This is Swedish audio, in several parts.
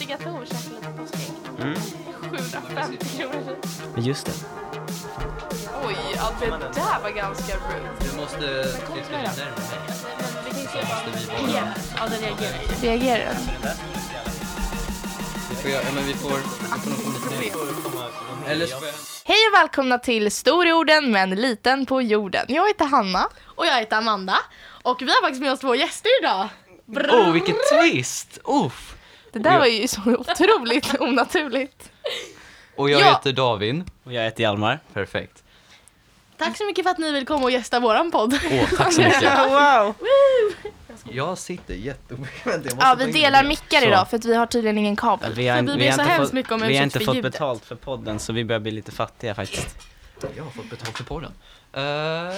Lite påskägg. Mm. 750 kronor. Just det. Oj, ja det där var ganska rude. Du måste flytta dig närmare mig. Ja, den reagerar. Reagerar den? Vi får, göra- ja, men vi får, vi får. Eller så. Hej och välkomna till Storjorden men liten på jorden. Jag heter Hanna. Och jag heter Amanda. Och vi har faktiskt med oss två gäster idag. Oh, vilket twist! Uff. Det där var ju så otroligt onaturligt. Och jag Ja. heter David. Och jag heter Hjalmar. Perfekt. Tack så mycket för att ni vill komma och gästa våran podd. Åh, tack så mycket. wow! Jag sitter jätteobekvämt. Ja, vi delar mickar Så. idag för att vi har tydligen ingen kabel. Vi har, vi vi ber så inte hemskt fått, mycket om vi har ursäkt inte för fått ljudet. betalt för podden så vi börjar bli lite fattiga faktiskt. Jag har fått betalt för podden. Uh,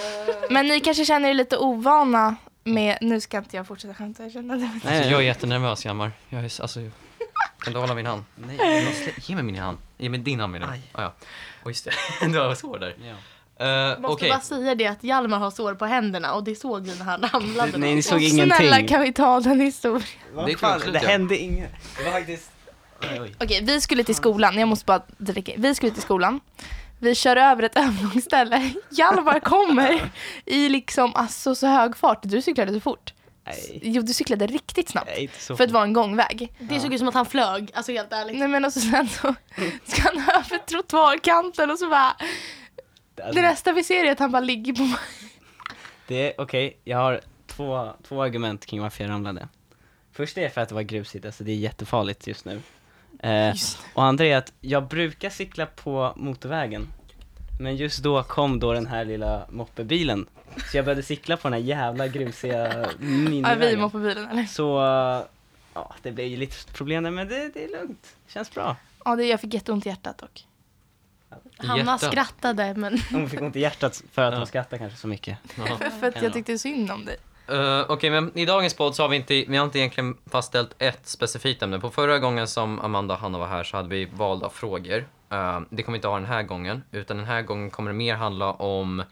Men ni kanske känner er lite ovana med... Nu ska inte jag fortsätta skämta, jag känner det. alltså, jag är jättenervös, Hjalmar. Jag är, alltså, kan du hålla min hand? Nej. Ge mig min hand. Ge mig din hand menar jag. Aj. Ah, ja. Oh, just det. du har sår där. Ja. Uh, Måste Okej. bara säga det att Hjalmar har sår på händerna och det såg vi när han ramlade. Nej, ni såg Snälla ingenting. kan vi ta den historien? Vad Det är fan, klart, det hände inget. Det var faktiskt... Okej, vi skulle till skolan. Jag måste bara dricka. Vi skulle till skolan. Vi kör över ett övergångsställe. Hjalmar kommer i liksom alltså så hög fart. Du cyklade så fort. Nej, Jo, du cyklade riktigt snabbt. nej, För att vara en gångväg. Det såg ut som att han flög, alltså helt ärligt. Nej men och så sen så ska han över trottoarkanten och så bara. Alltså, Det nästa vi ser är att han bara ligger på Det är okej, jag har två, två argument kring varför jag ramlade. Först är för att det var grusigt, alltså det är jättefarligt just nu. Eh, och andra är att jag brukar cykla på motorvägen. Men just då kom då den här lilla moppebilen. Så jag började cykla på den här jävla grusiga Ja, vi minivägen. må på bilen eller? Så, ja det blev ju lite problem där men det, det är lugnt. Känns bra. Ja, det, jag fick jätteont i hjärtat dock. Hanna Hjärtat. skrattade men Hon fick ont i hjärtat för att Ja. hon skrattar kanske så mycket. Jaha. För att Ja. jag tyckte synd om dig. Eh, Okej, men i dagens podd så har vi inte, vi har inte egentligen fastställt ett specifikt ämne. På förra gången som Amanda och Hanna var här så hade vi valda frågor. Eh, det kommer vi inte ha den här gången, utan den här gången kommer det mer handla om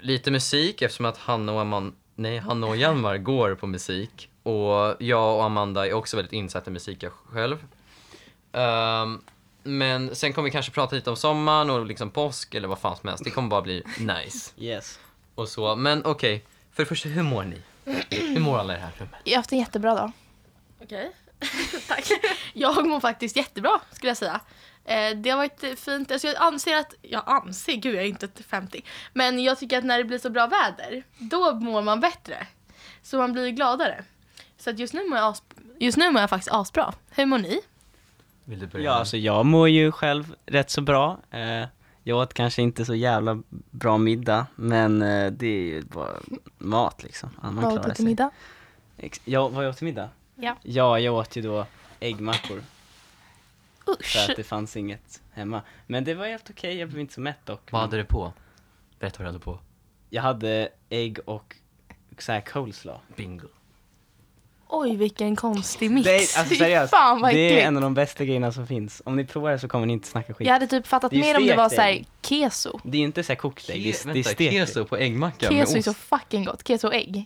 lite musik eftersom att Hanna och, Amanda, nej, Hanna och Hjalmar går på musik. Och jag och Amanda är också väldigt insatta i musik jag själv. Ehm, men sen kommer vi kanske prata lite om sommaren och liksom påsk eller vad fan som helst. Det kommer bara bli nice. Yes. Och så, men okej. För det första, hur mår ni? Hur mår alla i det här rummet? Jag har haft en jättebra dag. Okej, tack. Jag mår faktiskt jättebra skulle jag säga. Eh, det har varit fint. Alltså, jag anser att, jag anser, gud jag är inte 50. Men jag tycker att när det blir så bra väder, då mår man bättre. Så man blir gladare. Så att just nu mår jag, as, just nu mår jag faktiskt asbra. Hur mår ni? Vill du börja? Ja, alltså jag mår ju själv rätt så bra. Eh, jag åt kanske inte så jävla bra middag, men eh, det är ju bara mat liksom. Man Vad klarar åt du till sig. middag? Ex- Ja, vad jag åt till middag? Ja. Ja, jag åt ju då äggmackor, för Usch. att det fanns inget hemma. Men det var helt okej, jag blev inte så mätt dock. Vad hade du på? Berätta vad du hade på. Jag hade ägg och så här coleslaw. Bingo. Oj, vilken konstig mix. Det är, alltså seriöst, Fan vad det är en av de bästa grejerna som finns. Om ni provar det så kommer ni inte snacka skit. Jag hade typ fattat Det ju mer om det var såhär keso. Det är inte så här kokt ägg, det är, det är vänta, stekt keso på äggmacka Keso är så ost? fucking gott. Keso och ägg.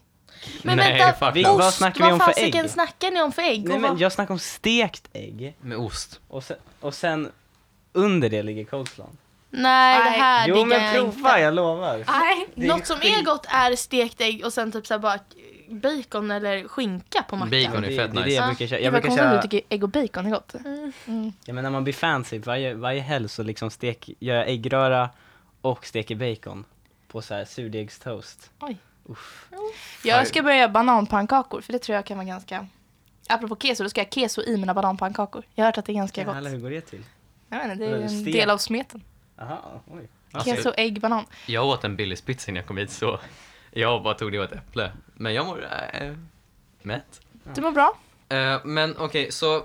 Men Nej, vänta, no. vad snackar vi om för ägg? snackar ni om för ägg? Nej men vad- jag snackar om stekt ägg. Med ost. Och sen, och sen under det ligger coleslaw. Nej, det Nej. här Jo men prova, inte. jag lovar. Nej. Det Något som är gott är stekt ägg och sen typ så här bara bacon eller skinka på mackan. Bacon. är det, fett det är det nice. jag Ja. brukar köra. Jag Jag brukar konstigt att köra, du tycker ägg och bacon är gott. Mm. Mm. ja, men när man blir fancy, varje, varje helg så liksom stek, gör jag äggröra och steker bacon på så här surdegstoast. Oj. Uff. Jag ska börja göra bananpannkakor för det tror jag kan vara ganska... Apropå keso, då ska jag ha keso i mina bananpannkakor. Jag har hört att det är ganska Jävlar, gott. hur går det till? Jag vet inte, det är en stek. del av smeten. Jaha, oj. Alltså, Keso, ägg, banan. Jag åt en pizza innan jag kom hit så jag bara tog det och ett äpple. Men jag mår äh, mätt. Du mår bra? Eh, men okej, så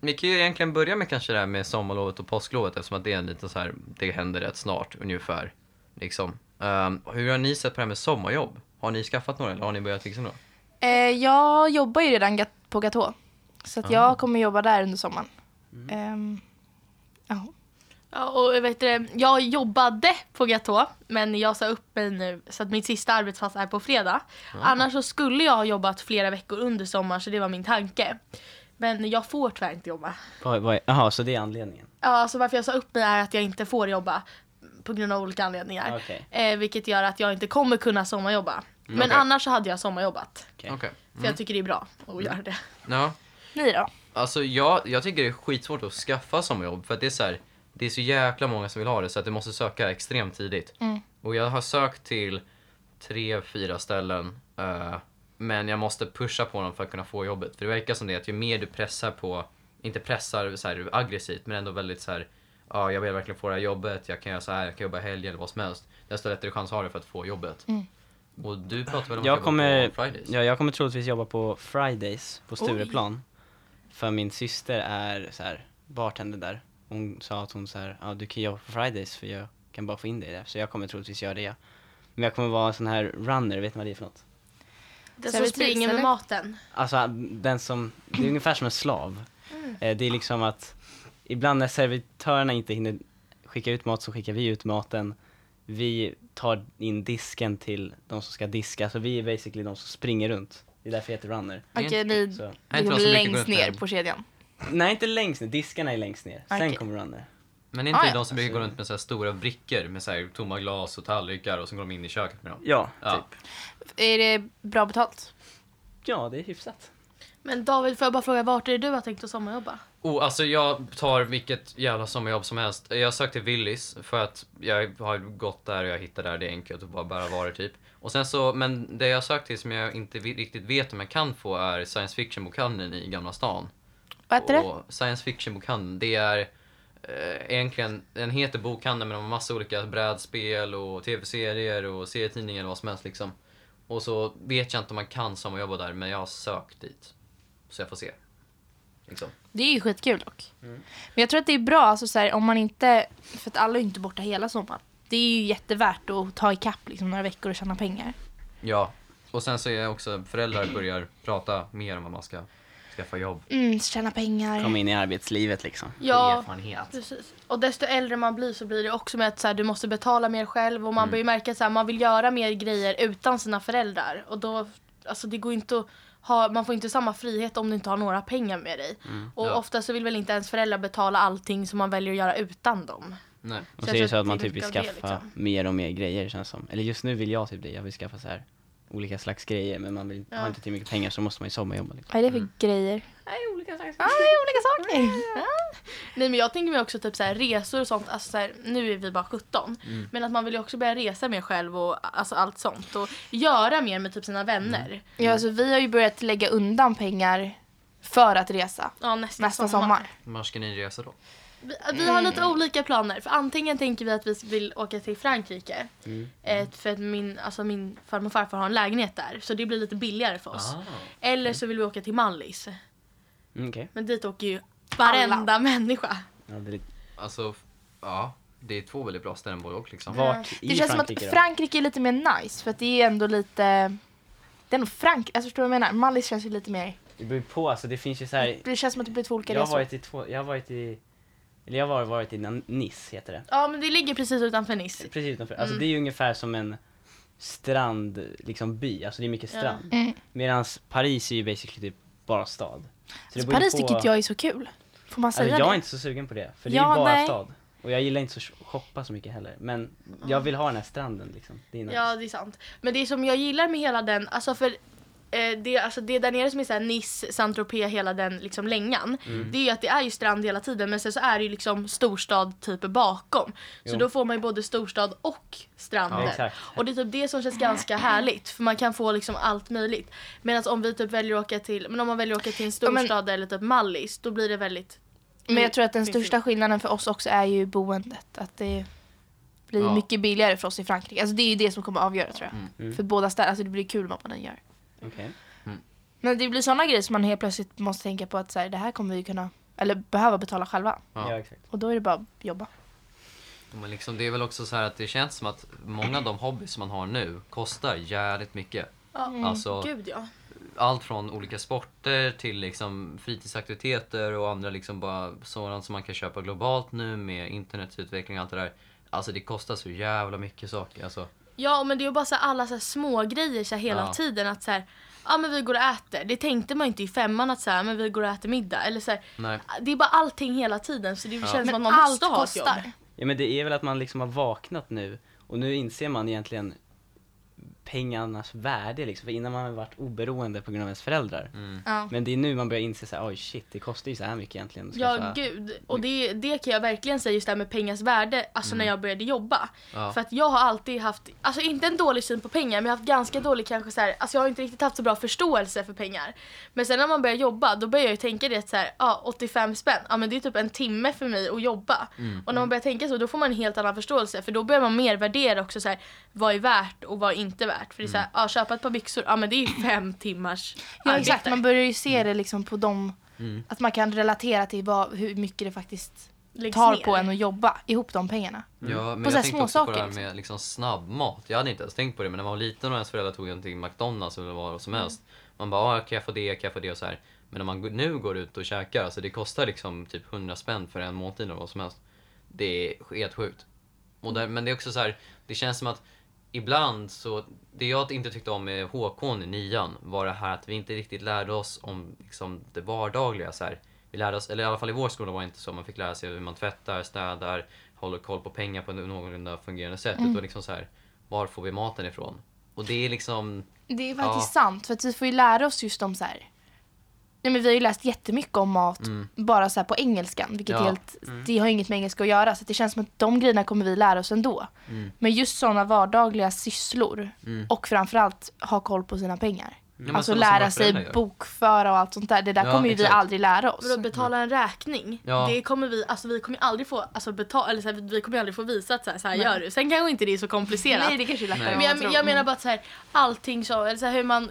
vi kan ju egentligen börja med kanske det här med sommarlovet och påsklovet eftersom att det är en liten så här, det händer rätt snart ungefär. Liksom. Ehm, hur har ni sett på det här med sommarjobb? Har ni skaffat några eller har ni börjat fixa några? Eh, jag jobbar ju redan gat- på Gatå. Så att Ah. jag kommer jobba där under sommaren. Ehm, ja. Ja, och vet du, jag jobbade på Gatå, men jag sa upp mig nu så att mitt sista arbetspass är på fredag. Annars så skulle jag ha jobbat flera veckor under sommaren så det var min tanke. Men jag får tyvärr inte jobba. Jaha, så det är anledningen? Ja, alltså varför jag sa upp mig är att jag inte får jobba på grund av olika anledningar. Okej. Eh, vilket gör att jag inte kommer kunna sommarjobba. Men okej. annars så hade jag sommarjobbat. Okej. Okej. För jag tycker det är bra att göra det. Ja, Ni då? alltså jag, jag tycker det är skitsvårt att skaffa sommarjobb för att det är så här, det är så jäkla många som vill ha det så att du måste söka extremt tidigt. Mm. Och jag har sökt till tre, fyra ställen. eh, men jag måste pusha på dem för att kunna få jobbet. För det verkar som det att ju mer du pressar på, inte pressar så här aggressivt men ändå väldigt så här. Ja, jag vill verkligen få det här jobbet, jag kan göra så här, jag kan jobba helg eller vad som helst. Desto lättare chans har du för att få jobbet. Mm. Och du pratar väl om att Jag jobba kommer, på Fridays? ja, jag kommer troligtvis jobba på Fridays på Stureplan. För min syster är så här bartender där. Hon sa att hon så här, ja du kan jobba på Fridays för jag kan bara få in dig där. Så jag kommer troligtvis göra det. Men jag kommer vara en sån här runner, vet ni vad det är för något? Den som springer med maten. Alltså den som, det är ungefär som en slav. Eh, Det är liksom att ibland när servitörerna inte hinner skicka ut mat så skickar vi ut maten. Vi tar in disken till de som ska diska, så vi är basically de som springer runt. Det är därför jag heter runner. Det är Okej, inte- ni Så. Är längst ner på kedjan. Nej, inte längst ner, diskarna är längst ner. Sen Okej. kommer runner. Men är inte Ah, det ja. de som brukar gå runt med så här stora brickor med så här tomma glas och tallrikar och så går de in i köket med dem? Ja, Ja. typ. Är det bra betalt? Ja, det är hyfsat. Men David, får jag bara fråga, vart är det du har tänkt att sommarjobba? Oh, alltså jag tar vilket jävla sommarjobb som helst. Jag sökte Willys för att jag har gått där och jag hittar där, det är enkelt att bara bära varor typ. Och sen så, men det jag sökt till som jag inte vi- riktigt vet om jag kan få är science fiction-bokhandeln i Gamla stan. Vad heter det? Och science fiction-bokhandeln, det är eh, egentligen, den heter bokhandeln men de har massa olika brädspel och tv-serier och serietidningar och vad som helst liksom. Och så vet jag inte om man kan sommarjobba där men jag har sökt dit. Så jag får se. Liksom. Det är ju skitkul dock. Men jag tror att det är bra, alltså, så här, om man inte, för att alla är inte borta hela sommaren. Det är ju jättevärt att ta ikapp liksom, några veckor och tjäna pengar. Ja, och sen så är också föräldrar börjar prata mer om vad man ska skaffa jobb. Mm, tjäna pengar. Kom in i arbetslivet liksom. Ja, Erfarenhet. precis. Och desto äldre man blir så blir det också med att så här, du måste betala mer själv och man Mm. börjar märka att man vill göra mer grejer utan sina föräldrar. Och då, alltså det går inte att ha, man får inte samma frihet om du inte har några pengar med dig. Och Ja. ofta så vill väl inte ens föräldrar betala allting som man väljer att göra utan dem. Nej. Och Så är det så att att man typ vill av det, skaffa liksom. mer och mer grejer känns som. Eller just nu vill jag typ det, jag vill skaffa så här olika slags grejer men man vill, Ja. har inte till mycket pengar så måste man ju sommarjobba liksom. Vad är det för grejer? Nej, olika det är olika saker. Nej men jag tänker mig också typ så här, resor och sånt, alltså så här, nu är vi bara 17. Mm. Men att man vill ju också börja resa mer själv och alltså allt sånt. Och göra mer med typ sina vänner. Ja, alltså, vi har ju börjat lägga undan pengar för att resa Ja, nästa, nästa sommar. Var ska ni resa då? Vi, vi har lite olika planer. För antingen tänker vi att vi vill åka till Frankrike. Mm. Eh, för att min, alltså min farmor och farfar har en lägenhet där. Så det blir lite billigare för oss. Ah. Eller så vill vi åka till Mallis. Mm, Okej. Men dit åker ju varenda människa. Ja, det är lite... Alltså, ja. Det är två väldigt bra ställen både och liksom. Vart Det i känns som Frankrike att då? Frankrike är lite mer nice för att det är ändå lite... Det är nog Frankrike, alltså förstår du vad jag menar? Mallis känns ju lite mer... Det beror på, alltså det finns ju så här. Det känns som att det blir två olika Jag har resor. varit i två, jag har varit i, eller jag har varit i Nice heter det. Ja men det ligger precis utanför Nice. Precis utanför, alltså Mm. det är ju ungefär som en strand, liksom by, alltså det är mycket Ja. strand. Mm. Medan Paris är ju basically typ bara stad. Så Så beror ju Paris på- tycker jag är så kul. Får man säga Alltså, jag det? är inte så sugen på det, för det Ja, är ju bara nej. stad. Och jag gillar inte så shoppa så mycket heller. Men jag vill ha den här stranden liksom. Det är nice. Ja det är sant. Men det som jag gillar med hela den, alltså för eh, det, alltså det där nere som är såhär Nice, Saint-Tropez, hela den liksom längan. Mm. Det är ju att det är ju strand hela tiden men sen så är det ju liksom storstad typ bakom. Så Jo. då får man ju både storstad och strand Ja, där. exakt. Och det är typ det som känns ganska härligt för man kan få liksom allt möjligt. Medan om vi typ väljer att åka till, men om man väljer att åka till en Ja, men- storstad eller typ Mallis då blir det väldigt Men jag tror att den största skillnaden för oss också är ju boendet. Att det blir Ja. mycket billigare för oss i Frankrike. Alltså det är ju det som kommer avgöra tror jag. Mm. Mm. För båda städer, alltså det blir kul vad man än gör. Okej. Men det blir sådana grejer som man helt plötsligt måste tänka på att så här, det här kommer vi kunna, eller behöva betala själva. Ja. Ja. exakt. Och då är det bara att jobba. Men liksom, det är väl också så här att det känns som att många av de hobbys som man har nu kostar jävligt mycket. Ja, Alltså, gud ja. allt från olika sporter till liksom fritidsaktiviteter och andra liksom bara sådant som man kan köpa globalt nu med internets utveckling och allt det där. Alltså det kostar så jävla mycket saker. Alltså, Ja men det är ju bara så här, alla så här små grejer så här hela Ja. tiden att så här, ja men vi går och äter. Det tänkte man inte i femman att så här, men vi går och äter middag. Eller så här, Nej. det är bara allting hela tiden så det Ja. känns som att man allt måste ha ett jobb. kostar. Ja men det är väl att man liksom har vaknat nu och nu inser man egentligen pengarnas värde liksom. För innan man har varit oberoende på grund av ens föräldrar. Mm. Ja. Men det är nu man börjar inse så här, oj shit, det kostar ju så här mycket egentligen. skaffa- Ja gud, och det, det kan jag verkligen säga just det här med pengars värde, alltså när jag började jobba. Ja. För att jag har alltid haft, alltså inte en dålig syn på pengar men jag har haft ganska dålig kanske så här, alltså jag har inte riktigt haft så bra förståelse för pengar. Men sen när man börjar jobba då börjar jag ju tänka det så här, ja 85 spänn, ja men det är typ en timme för mig att jobba. Och när man börjar tänka så då får man en helt annan förståelse för då börjar man mer värdera också så här, vad är värt och vad är inte värt. För det är så här, ja köpa ett par byxor, ja men det är ju fem timmars Ja arbete. exakt, man börjar ju se det liksom på dem, Mm. att man kan relatera till vad, hur mycket det faktiskt Läggs tar ner. på en att jobba ihop de pengarna. Ja, men På jag tänkte också på det här liksom. med liksom snabbmat. Jag hade inte ens tänkt på det, men när man var liten och ens föräldrar tog en till McDonalds eller vad som helst. Man bara, ah, kan jag få det, kan jag få det och så här. Men när man nu går ut och käkar, alltså det kostar liksom typ 100 spänn för en måltid eller vad som helst. Det är helt sjukt. Och där, men det är också så här, det känns som att ibland så, det jag inte tyckte om med Håkon i nian var det här att vi inte riktigt lärde oss om liksom, det vardagliga. Så här. Vi lärde oss, eller i alla fall i vår skola var det inte så, man fick lära sig hur man tvättar, städar, håller koll på pengar på någorlunda fungerande sätt. Mm. Utan liksom så här, var får vi maten ifrån? Och det är liksom, Det är faktiskt sant, för att vi får ju lära oss just om så här. Nej, men vi har ju läst jättemycket om mat bara så på engelskan, vilket Mm. Ja. helt, det har inget med engelska att göra. Så det känns som att de grejerna kommer vi lära oss ändå. Mm. Men just sådana vardagliga sysslor och framförallt ha koll på sina pengar. Men alltså lära sig bokföra och allt sånt där. Det där Ja, kommer ju vi exakt. aldrig lära oss. Vadå betala en räkning? Ja. Det kommer vi, alltså vi kommer ju aldrig få, alltså betala, eller så här, vi kommer ju aldrig få visa att så här, så här gör du. Sen kanske inte det är så komplicerat. Nej, det kanske är lättare Nej. men jag, jag tror. menar bara att så här, allting så, eller så här, hur man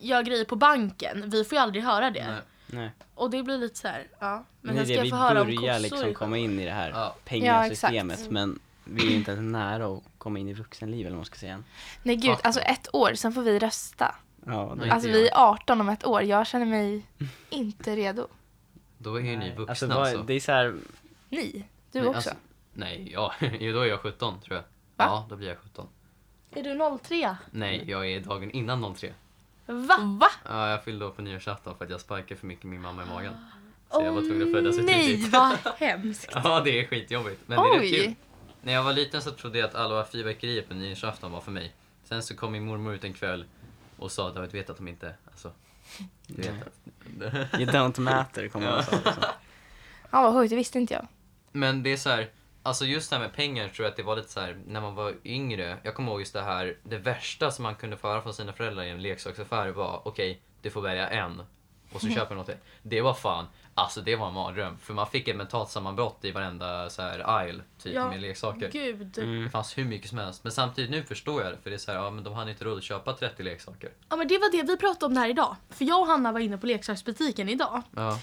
gör grejer på banken, vi får ju aldrig höra det. nej. Nej. Och det blir lite så här, ja. Men är sen ska det, jag vi få höra om börjar kossor. liksom komma in i det här Ja. Ja, pengasystemet. exakt. men vi är ju inte ens nära att komma in i vuxenliv eller vad man ska säga. Nej gud, alltså ett år, sen får vi rösta. Ja, Nej. Alltså vi är 18 om ett år, jag känner mig inte redo. Då är ju ni vuxna alltså, alltså. vad, det är så här, Ni, du Nej, också. alltså- nej, ja, jo, då är jag 17 tror jag. Va? Ja, då blir jag 17. Är du 03? Nej, jag är dagen innan 03. Va? Va? Ja, jag fyllde år på nyårsafton för att jag sparkade för mycket min mamma i magen. Så jag var tvungen att födas för Nej, tidigt. vad hemskt. Ja, det är skitjobbigt. Men det är Oj. kul. När jag var liten så trodde jag att alla fyrverkerier på nyårsafton var för mig. Sen så kom min mormor ut en kväll och sa att jag vet att de inte, alltså, du vet att... you don't matter kommer man säga. Liksom. Ja vad sjukt, det visste inte jag. Men det är så här, alltså just det här med pengar tror jag att det var lite så här när man var yngre. Jag kommer ihåg just det här, det värsta som man kunde få höra från sina föräldrar i en leksaksaffär var okej, du får välja en och så köper du något. Det var fan, alltså det var en mardröm. För man fick ett mentalt sammanbrott i varenda så här aisle typ Ja, med leksaker. Gud. Det fanns hur mycket som helst. Men samtidigt nu förstår jag det. För det är så här, ja men de hade inte råd att köpa 30 leksaker. Ja men det var det vi pratade om det här idag. För jag och Hanna var inne på leksaksbutiken idag. Ja.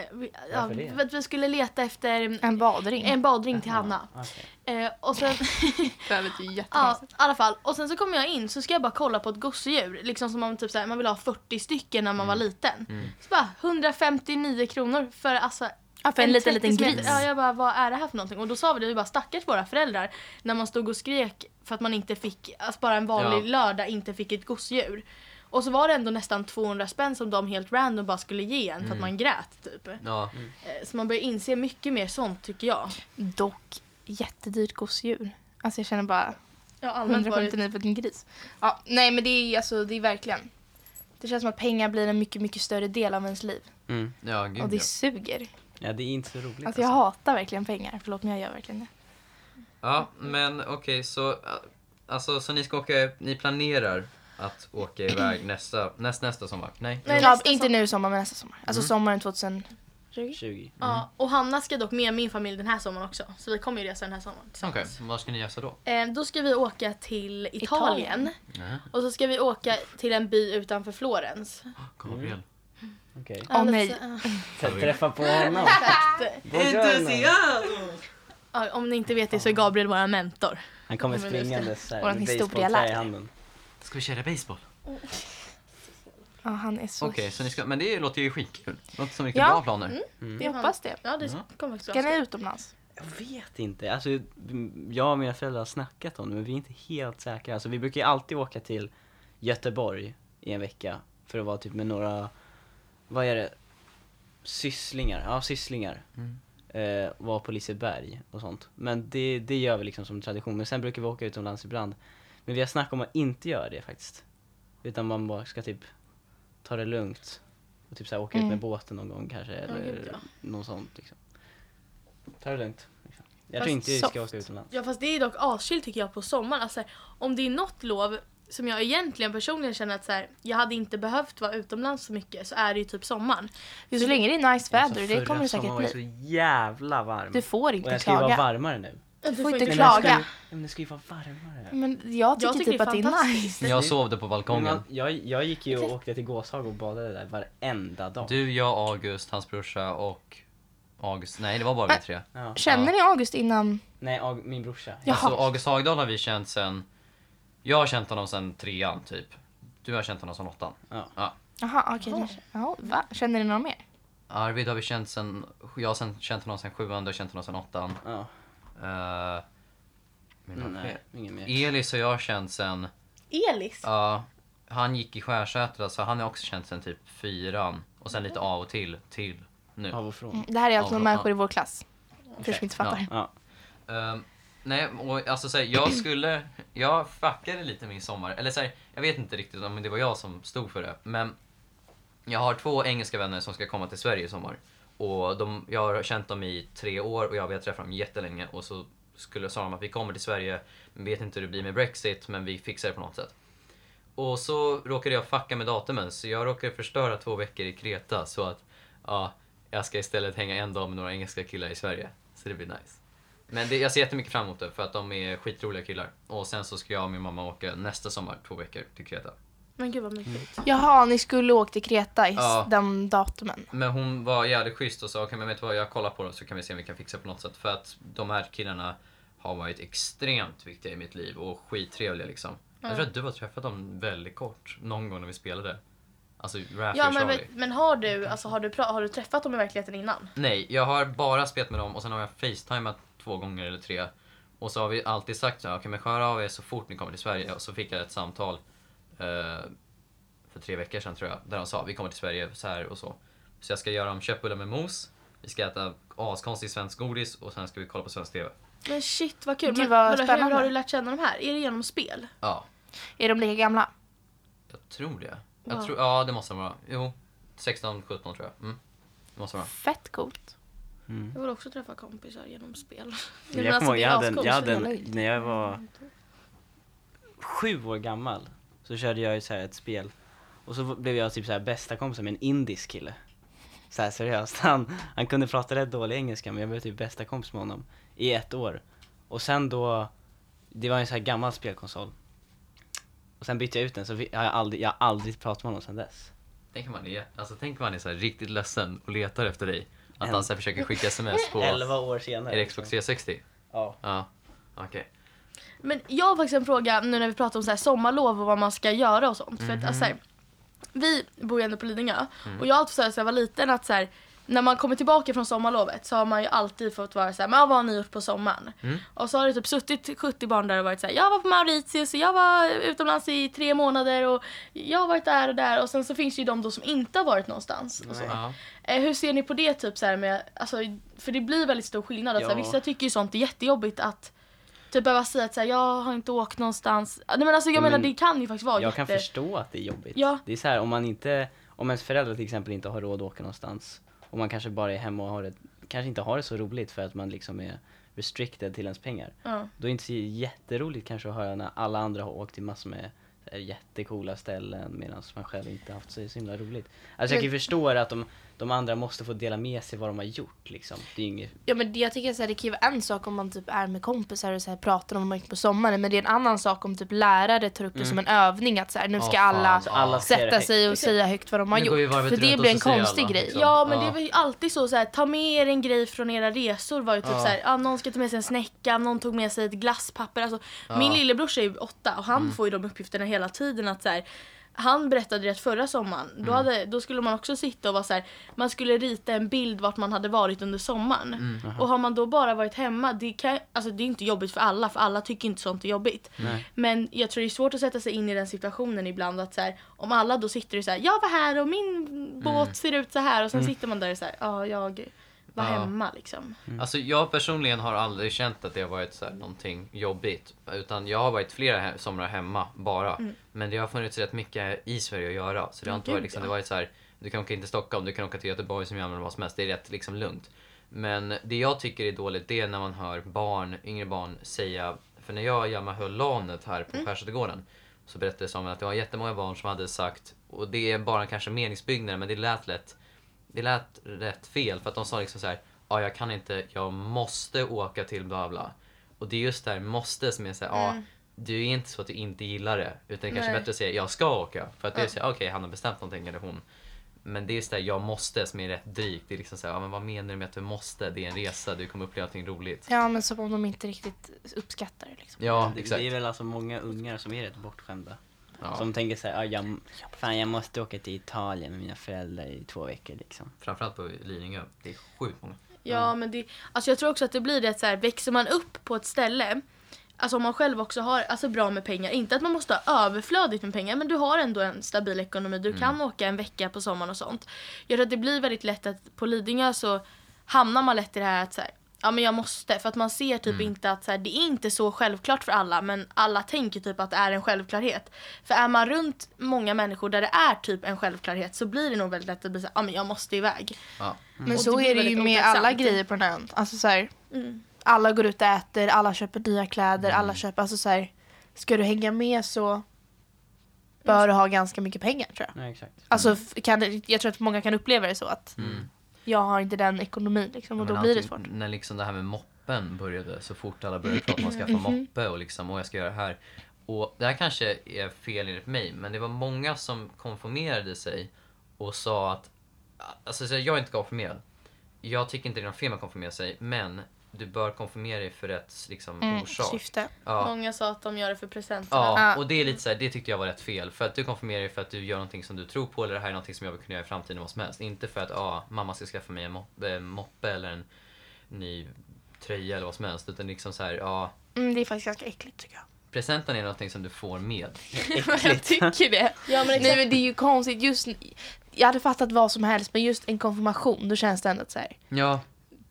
Eh, vi- Ja, för att vi skulle leta efter En badring. en badring till Hanna. Okej. Eh, och sen, Det låter ju ja i alla fall. Och sen så kommer jag in så ska jag bara kolla på ett gosedjur. Liksom som om typ såhär, man vill ha 40 stycken när man var liten. Så bara 159 kronor för alltså Ja, för en liten, 30 liten meter. gris. Ja, jag bara, vad är det här för någonting? Och då sa vi det, vi bara stackars våra föräldrar. När man stod och skrek för att man inte fick, alltså bara en vanlig Ja. lördag inte fick ett gosedjur. Och så var det ändå nästan 200 spänn som de helt random bara skulle ge en för att man grät typ. Ja. Eh, Så man börjar inse mycket mer sånt tycker jag. Dock jättedyrt gosedjur. Alltså jag känner bara Ja, allmänt var det 159 för en gris. Ja, nej men det är alltså, det är verkligen. Det känns som att pengar blir en mycket, mycket större del av ens liv. Mm. Ja, gud Och det ja. suger. Ja, det är inte så roligt. Alltså jag hatar verkligen pengar. Förlåt men jag gör verkligen det. Ja, men okej så, äh, alltså så ni ska åka, ni planerar att åka iväg nästa, näst, nästa sommar? Nej? Nej, Ja, inte sommar. nu sommar men nästa sommar. Alltså sommaren 2020. 20. Ja, och Hanna ska dock med min familj den här sommaren också. Så vi kommer ju resa den här sommaren Okej, tillsammans. vad ska ni göra då? Eh, då ska vi åka till Italien. Italien. Och så ska vi åka till en by utanför Florens. Gabriel. Okej. Åh, nej. Träffa på honom. Ja, om ni inte vet det så är Gabriel vår mentor. Han kommer springandes så här Våran med basebollträ i handen. Ska vi köra baseball? Ja, han är så... Okej, så ni ska, men det låter ju skitkul. Låter som riktigt Ja. bra planer. Jag hoppas det. Ja, det Ja. kommer faktiskt Ska ni utomlands? Jag vet inte. Alltså, jag och mina föräldrar har snackat om det, men vi är inte helt säkra. Alltså, vi brukar ju alltid åka till Göteborg i en vecka för att vara typ med några, vad är det, sysslingar, ja sysslingar. Mm. Eh, vara på Liseberg och sånt. Men det, det gör vi liksom som tradition. Men sen brukar vi åka utomlands ibland. Men vi har snackat om att inte göra det faktiskt. Utan man bara ska typ ta det lugnt. Och typ så här, åka ut Mm. med båten någon gång kanske. Eller gud, ja. något sånt liksom. Ta det lugnt. Liksom. Jag Fast tror inte vi ska soft. åka utomlands. Ja fast det är dock aschill tycker jag på sommaren. Alltså, om det är något lov som jag egentligen personligen känner att så här, jag hade inte behövt vara utomlands så mycket så är det ju typ sommaren. Så länge det är nice Alltså, väder, det förra kommer det säkert sommaren var bli. ju så jävla varm. Du får och inte jag ska ju vara klaga. varmare nu. Du får inte Men klaga. det ska ju- Men det ska ju vara varmare. Men jag tycker, Jag tycker typ det att det är nice. Jag sovde på balkongen. jag, jag gick ju och åkte till Gåshag och badade där varenda dag. Du, jag, August, hans brorsa och August. Nej, det var bara vi tre. Ja. Känner ni August innan? Nej, Ag- min brorsa. Jaha. Alltså August Hagdahl har vi känt sen... Jag har känt honom sen trean typ. Du har känt honom sen åttan. Ja. Ja. Jaha, okej. Okay. Ja, va? Känner ni någon mer? Arvid har vi känt sen... Jag har sen, känt honom sen sjuan, du har känt honom sen åttan. Ja. Uh, men Mm, nej, mer. Elis har jag känt sen... Elis? Ja, han gick i Skärsätra så han har också känt sen typ fyran. Och sen lite av och till, till nu. Av och från. Mm, Det här är alltså Ja, människor i vår klass. För som inte fattar. Ja. Ehm, nej, och alltså så här, jag skulle... Jag fuckade lite min sommar. Eller så här, jag vet inte riktigt om det var jag som stod för det. Men jag har två engelska vänner som ska komma till Sverige i sommar. Och de, jag har känt dem i tre år och jag har velat träffa dem jättelänge. Och så skulle, sa de att vi kommer till Sverige, men vet inte hur det blir med Brexit, men vi fixar det på något sätt. Och så råkade jag fucka med datumen, så jag råkade förstöra två veckor i Kreta. Så att, ja, jag ska istället hänga en dag med några engelska killar i Sverige. Så det blir nice. Men det, jag ser jättemycket fram emot det för att de är skitroliga killar. Och sen så ska jag och min mamma åka nästa sommar två veckor till Kreta. Men gud vad mysigt. Jaha, ni skulle åka till Kreta i Ja. de datumen. Men hon var jävligt schysst och sa okej men vet du vad, jag kollar på det så kan vi se om vi kan fixa på något sätt. För att de här killarna har varit extremt viktiga i mitt liv och skittrevliga liksom. Jag tror att du har träffat dem väldigt kort någon gång när vi spelade. Alltså Raffi Ja och men, Charlie. vet- men har du, alltså, har, du pra- har du träffat dem i verkligheten innan? Nej, jag har bara spelat med dem och sen har jag facetimat två gånger eller tre. Och så har vi alltid sagt så här, okej men skär av er så fort ni kommer till Sverige. Och så fick jag ett samtal för tre veckor sedan tror jag. Där de sa, vi kommer till Sverige så här och så. Så jag ska göra om köttbullar med mos. Vi ska äta askonstig svensk godis och sen ska vi kolla på svensk TV. Men shit vad kul. Gud, Men, vad vadå, hur har du lärt känna de här? Är det genom spel? Ja, Är de lika gamla? jag tror det. Jag Wow. tror, ja det måste de vara. Jo, 16, 17 tror jag. Mm. Det måste de vara. Fett coolt. Mm. Jag vill också träffa kompisar genom spel. Men Men jag alltså, kommer ihåg, jag hade, en, jag hade en, när jag var sju år gammal så körde jag ju så här ett spel och så blev jag typ så här bästa kompisar med en indisk kille. Så här seriöst, han, han kunde prata rätt dålig engelska men jag blev typ bästa kompis med honom i ett år. Och sen då, det var en så här gammal spelkonsol. Och sen bytte jag ut den så vi, jag har aldrig, jag har aldrig pratat med honom sen dess. Tänk om man är, alltså, tänk om man är så här riktigt ledsen och letar efter dig. Att En- han så försöker skicka sms på... 11 år senare. Är det Xbox 360? Ja. Ja, okej. Men jag har faktiskt en fråga nu när vi pratar om så här sommarlov och vad man ska göra och sånt. För att, alltså, här, vi bor ju ändå på Lidingö och jag har alltid sen jag var liten att så här, när man kommer tillbaka från sommarlovet så har man ju alltid fått vara så här, men vad har ni gjort på sommaren? Mm. Och så har det typ suttit 70 barn där och varit så här, jag var på Mauritius och jag var utomlands i tre månader och jag har varit där och där och sen så finns det ju de då som inte har varit någonstans. Och så. Ja. Eh, hur ser ni på det typ så här med, alltså, för det blir väldigt stor skillnad. Att, så här, Ja. vissa tycker ju sånt är jättejobbigt att typ behöva säga att så här, jag har inte åkt någonstans. Nej men alltså jag Ja, menar men det kan ju faktiskt vara Jag kan jätte... förstå att det är jobbigt. Ja. Det är så här, om man inte, om ens föräldrar till exempel inte har råd att åka någonstans och man kanske bara är hemma och har det, kanske inte har det så roligt för att man liksom är restricted till ens pengar. Ja. Då är det inte så jätteroligt kanske att höra när alla andra har åkt till massor med jättecoola ställen medan man själv inte haft så himla roligt. Alltså jag kan ju förstå att de, de andra måste få dela med sig vad de har gjort liksom. Det är inget, Ja men det, jag tycker så här, det kan ju vara en sak om man typ är med kompisar och så här, pratar om vad man gjort på sommaren men det är en annan sak om typ lärare tar upp det som en övning att så här, nu ska fan. alla så alla ser sätta sig och säga högt vad de har Nu går vi gjort. För det blir en konstig alla, grej. liksom. Ja men Ja. det var ju alltid så, så här, ta med er en grej från era resor var ju typ Ja. så här, ja, någon ska ta med sig en snäcka, någon tog med sig ett glasspapper. Alltså, Min lillebror är ju åtta och han får ju de uppgifterna hela tiden att så här, han berättade det att förra sommaren, då, hade, då skulle man också sitta och vara så här, man skulle rita en bild vart man hade varit under sommaren. Och har man då bara varit hemma, det, kan, alltså det är inte jobbigt för alla, för alla tycker inte sånt är jobbigt. Nej. Men jag tror det är svårt att sätta sig in i den situationen ibland att så här, om alla då sitter och så här, jag var här och min båt ser ut så här och sen sitter man där och så här, ja jag var Ja. hemma liksom. Alltså jag personligen har aldrig känt att det har varit så här någonting jobbigt. Utan jag har varit flera he- somrar hemma bara. Men det har funnits rätt mycket i Sverige att göra. Så det har inte varit liksom, det varit så här, du kan åka in till Stockholm, du kan åka till Göteborg som Malmö eller vad som helst. Det är rätt liksom lugnt. Men det jag tycker är dåligt det är när man hör barn, yngre barn säga, för när jag och Hjalmar höll LANet här på Skärsätergården så berättade Samuel att det var jättemånga barn som hade sagt, och det är bara kanske meningsbyggnader men det lät lätt det lät rätt fel för att de sa liksom så här, ja jag kan inte, jag måste åka till bla bla. Och det är just det här måste som är så här, ja det är inte så att du inte gillar det. Utan det är kanske bättre att säga jag ska åka. För att det är så okej han har bestämt någonting eller hon. Men det är just det här, jag måste som är rätt drygt. Det är liksom så här, ja men vad menar du med att du måste? Det är en resa, du kommer uppleva någonting roligt. Ja, men som om de inte riktigt uppskattar det liksom. Ja, Det, exakt. det är väl alltså många ungar som är rätt bortskämda. Ja. Som tänker såhär, ah, jag, fan jag måste åka till Italien med mina föräldrar i två veckor liksom. Framförallt på Lidingö, det är sjukt många. Ja, men det, alltså jag tror också att det blir det att så här, växer man upp på ett ställe Alltså om man själv också har alltså bra med pengar, inte att man måste ha överflödigt med pengar men du har ändå en stabil ekonomi, du kan åka en vecka på sommaren och sånt. Jag tror att det blir väldigt lätt att på Lidingö så hamnar man lätt i det här att så här, ja men jag måste för att man ser typ inte att så här, det är inte så självklart för alla men alla tänker typ att det är en självklarhet. För är man runt många människor där det är typ en självklarhet så blir det nog väldigt lätt att bli så här, ja men jag måste iväg. Ja. Men Och så är det ju med alla grejer på den här. Alltså så här, Mm. alla går ut och äter, alla köper nya kläder, alla köper, alltså så här, ska du hänga med så bör du ha ganska mycket pengar tror jag. Nej exakt. Alltså f- kan jag tror att många kan uppleva det så att Mm. Jag har inte den ekonomin liksom och då blir det svårt. När liksom det här med moppen började, så fort alla började prata om att skaffa moppe och liksom, och jag ska göra det här. Och det här kanske är fel enligt mig, men det var många som konformerade sig och sa att, alltså så jag är inte konfirmerad. Jag tycker inte det är något fel med att konfirmera sig, men du bör konfirmera dig för rätt liksom, Mm, orsak. syfte. Ja. Många sa att de gör det för presenterna. Ja, och det är lite så här, det tyckte jag var rätt fel. För att du konfirmerar dig för att du gör någonting som du tror på eller det här är någonting som jag vill kunna göra i framtiden vad som helst. Inte för att ah, mamma ska skaffa mig en moppe, en moppe eller en ny tröja eller vad som helst. Utan liksom så här, ja, Mm, det är faktiskt ganska äckligt tycker jag. presenten är någonting som du får med. jag tycker det. Ja, men Nej men det är ju konstigt just, jag hade fattat vad som helst men just en konfirmation då känns det ändå så här. Ja,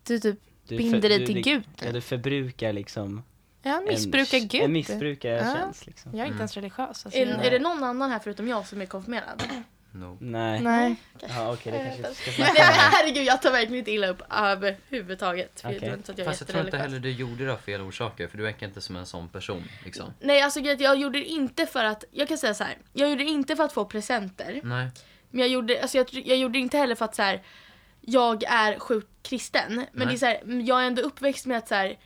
Du typ Du binder för- dig du till lik- Gud. Ja, du förbrukar liksom Ja, missbrukar en, Gud. En missbrukartjänst Ja. liksom. Jag är inte Mm. ens religiös. Alltså, Är, är det någon annan här förutom jag som är konfirmerad? no. Nej. Nej. Ja okej, det kanske ska Nej men herregud jag tar verkligen inte illa upp överhuvudtaget. För Okej. jag inte att jag Fast jag tror inte heller du gjorde det av fel orsaker. För du verkar inte som en sån person. Liksom. Nej alltså jag gjorde det inte för att, jag kan säga så här. jag gjorde det inte för att få presenter. Nej. Men jag gjorde, alltså jag, jag gjorde det inte heller för att så här, jag är sjukt kristen. Men Nej. det är så här, jag är ändå uppväxt med att så här,